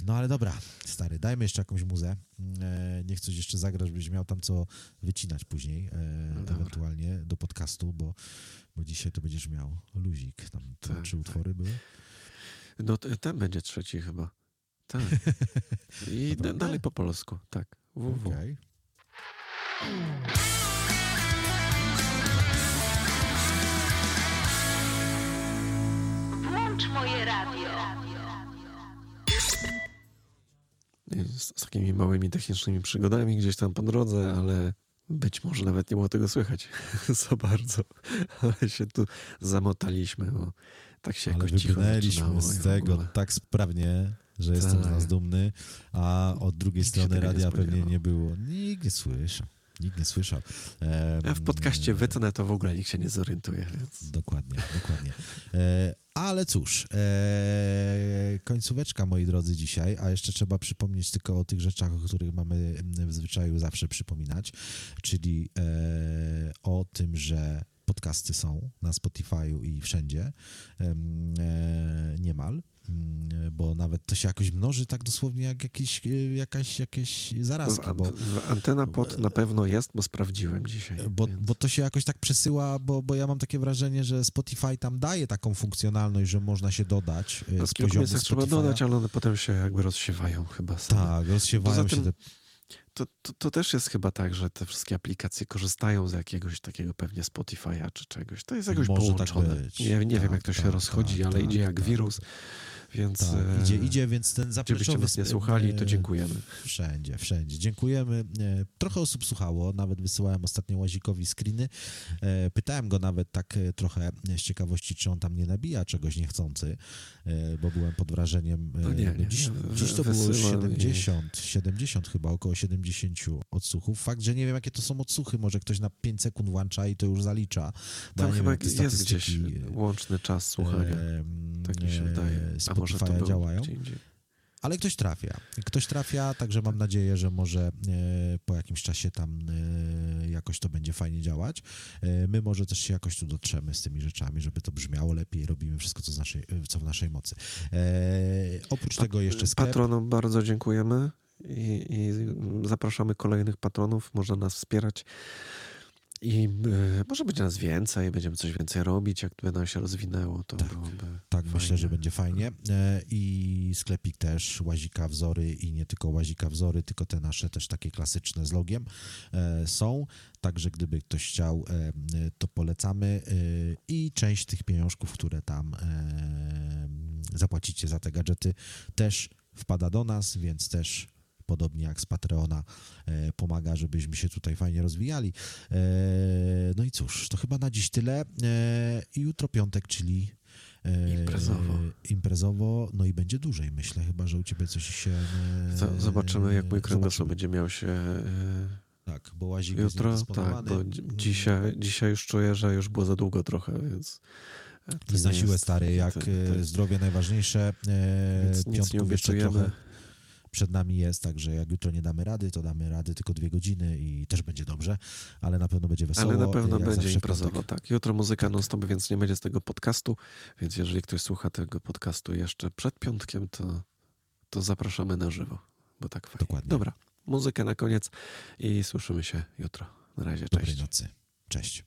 No ale dobra, stary, dajmy jeszcze jakąś muzę. E, niech coś jeszcze zagrasz, żebyś miał tam co wycinać później, e, no ewentualnie ewentualnie do podcastu, bo, bo dzisiaj to będziesz miał luzik. Tam tak, trzy tak. utwory były. No ten będzie trzeci chyba. Tak. I dalej po polsku, tak. WW. Okay. Włącz moje radio. Z, z takimi małymi technicznymi przygodami gdzieś tam po drodze, ale być może nawet nie było tego słychać za bardzo, ale się tu zamotaliśmy, bo tak się ale jakoś cicho z tego tak sprawnie, że tak. jestem z nas dumny, a od drugiej Nikt strony radia pewnie nie było. Nikt nie słyszał. Nikt nie słyszał. Ja w podcaście wytnę, to w ogóle nikt się nie zorientuje. Więc... Dokładnie, dokładnie. E, ale cóż, e, końcóweczka, moi drodzy, dzisiaj, a jeszcze trzeba przypomnieć tylko o tych rzeczach, o których mamy w zwyczaju zawsze przypominać, czyli e, o tym, że podcasty są na Spotify'u i wszędzie, niemal. Mm, bo nawet to się jakoś mnoży tak dosłownie jak jakieś, e, jakaś, jakieś zarazki. Bo, antena pod na pewno jest, bo sprawdziłem dzisiaj. Bo, więc... bo to się jakoś tak przesyła, bo, bo ja mam takie wrażenie, że Spotify tam daje taką funkcjonalność, że można się dodać e, no, z, poziomu trzeba dodać, ale one potem się jakby rozsiewają chyba same. Tak, rozsiewają Poza się tym... te to, to, to, też jest chyba tak, że te wszystkie aplikacje korzystają z jakiegoś takiego pewnie Spotify'a czy czegoś. To jest jakoś Może tak połączone. Tak nie, nie tak, wiem, jak to się tak, rozchodzi, tak, ale idzie jak tak. wirus. Więc, tak, e, idzie, idzie, więc ten zapleczowy... nas nie słuchali, to dziękujemy. Wszędzie, wszędzie. Dziękujemy. E, trochę osób słuchało, nawet wysyłałem ostatnio Łazikowi screeny. E, pytałem go nawet tak trochę z ciekawości, czy on tam nie nabija czegoś niechcący, bo byłem pod wrażeniem... No nie, nie, dziś, dziś to było 70, 70 chyba, około 70 odsłuchów. Fakt, że nie wiem, jakie to są odsłuchy, może ktoś na 5 sekund włącza i to już zalicza. Tam chyba wiem, jest gdzieś łączny czas słuchania. E, tak mi się wydaje. A może to działają. Ale ktoś trafia. Ktoś trafia, także mam nadzieję, że może e, po jakimś czasie tam e, jakoś to będzie fajnie działać. E, my może też się jakoś tu dotrzemy z tymi rzeczami, żeby to brzmiało lepiej. Robimy wszystko, co, z naszej, co w naszej mocy. Oprócz pa, tego jeszcze sklep. Patronom bardzo dziękujemy i, i zapraszamy kolejnych patronów. Można nas wspierać i y, może będzie nas więcej, będziemy coś więcej robić, jak będą się rozwinęło, to tak, byłoby Tak, fajnie. myślę, że będzie fajnie. E, I sklepik też, łazika wzory i nie tylko łazika wzory, tylko te nasze też takie klasyczne z logiem e, są. Także gdyby ktoś chciał, to polecamy. I część tych pieniążków, które tam zapłacicie za te gadżety, też wpada do nas, więc też podobnie jak z Patreona e, pomaga, żebyśmy się tutaj fajnie rozwijali. E, no i cóż, to chyba na dziś tyle. E, jutro piątek, czyli Imprezowo. Imprezowo, no i będzie dłużej, myślę, chyba, że u ciebie coś się... Zobaczymy, jak mój kręgosłup będzie miał się... Tak, bo łazik Jutro, tak, bo dzisiaj, dzisiaj już czuję, że już było za długo trochę, więc... Jest na siłę, stary, jak zdrowie najważniejsze. Piątków jeszcze trochę przed nami jest, także jak jutro nie damy rady, to damy rady tylko dwie godziny i też będzie dobrze, ale na pewno będzie wesoło. Ale na pewno będzie imprezowo, tak. Jutro muzyka non-stop, więc nie będzie z tego podcastu, więc jeżeli ktoś słucha tego podcastu jeszcze przed piątkiem, to, to zapraszamy na żywo, bo tak fajnie. Dokładnie. Dobra, muzykę na koniec i słyszymy się jutro. Na razie, cześć. Dobrej nocy. Cześć.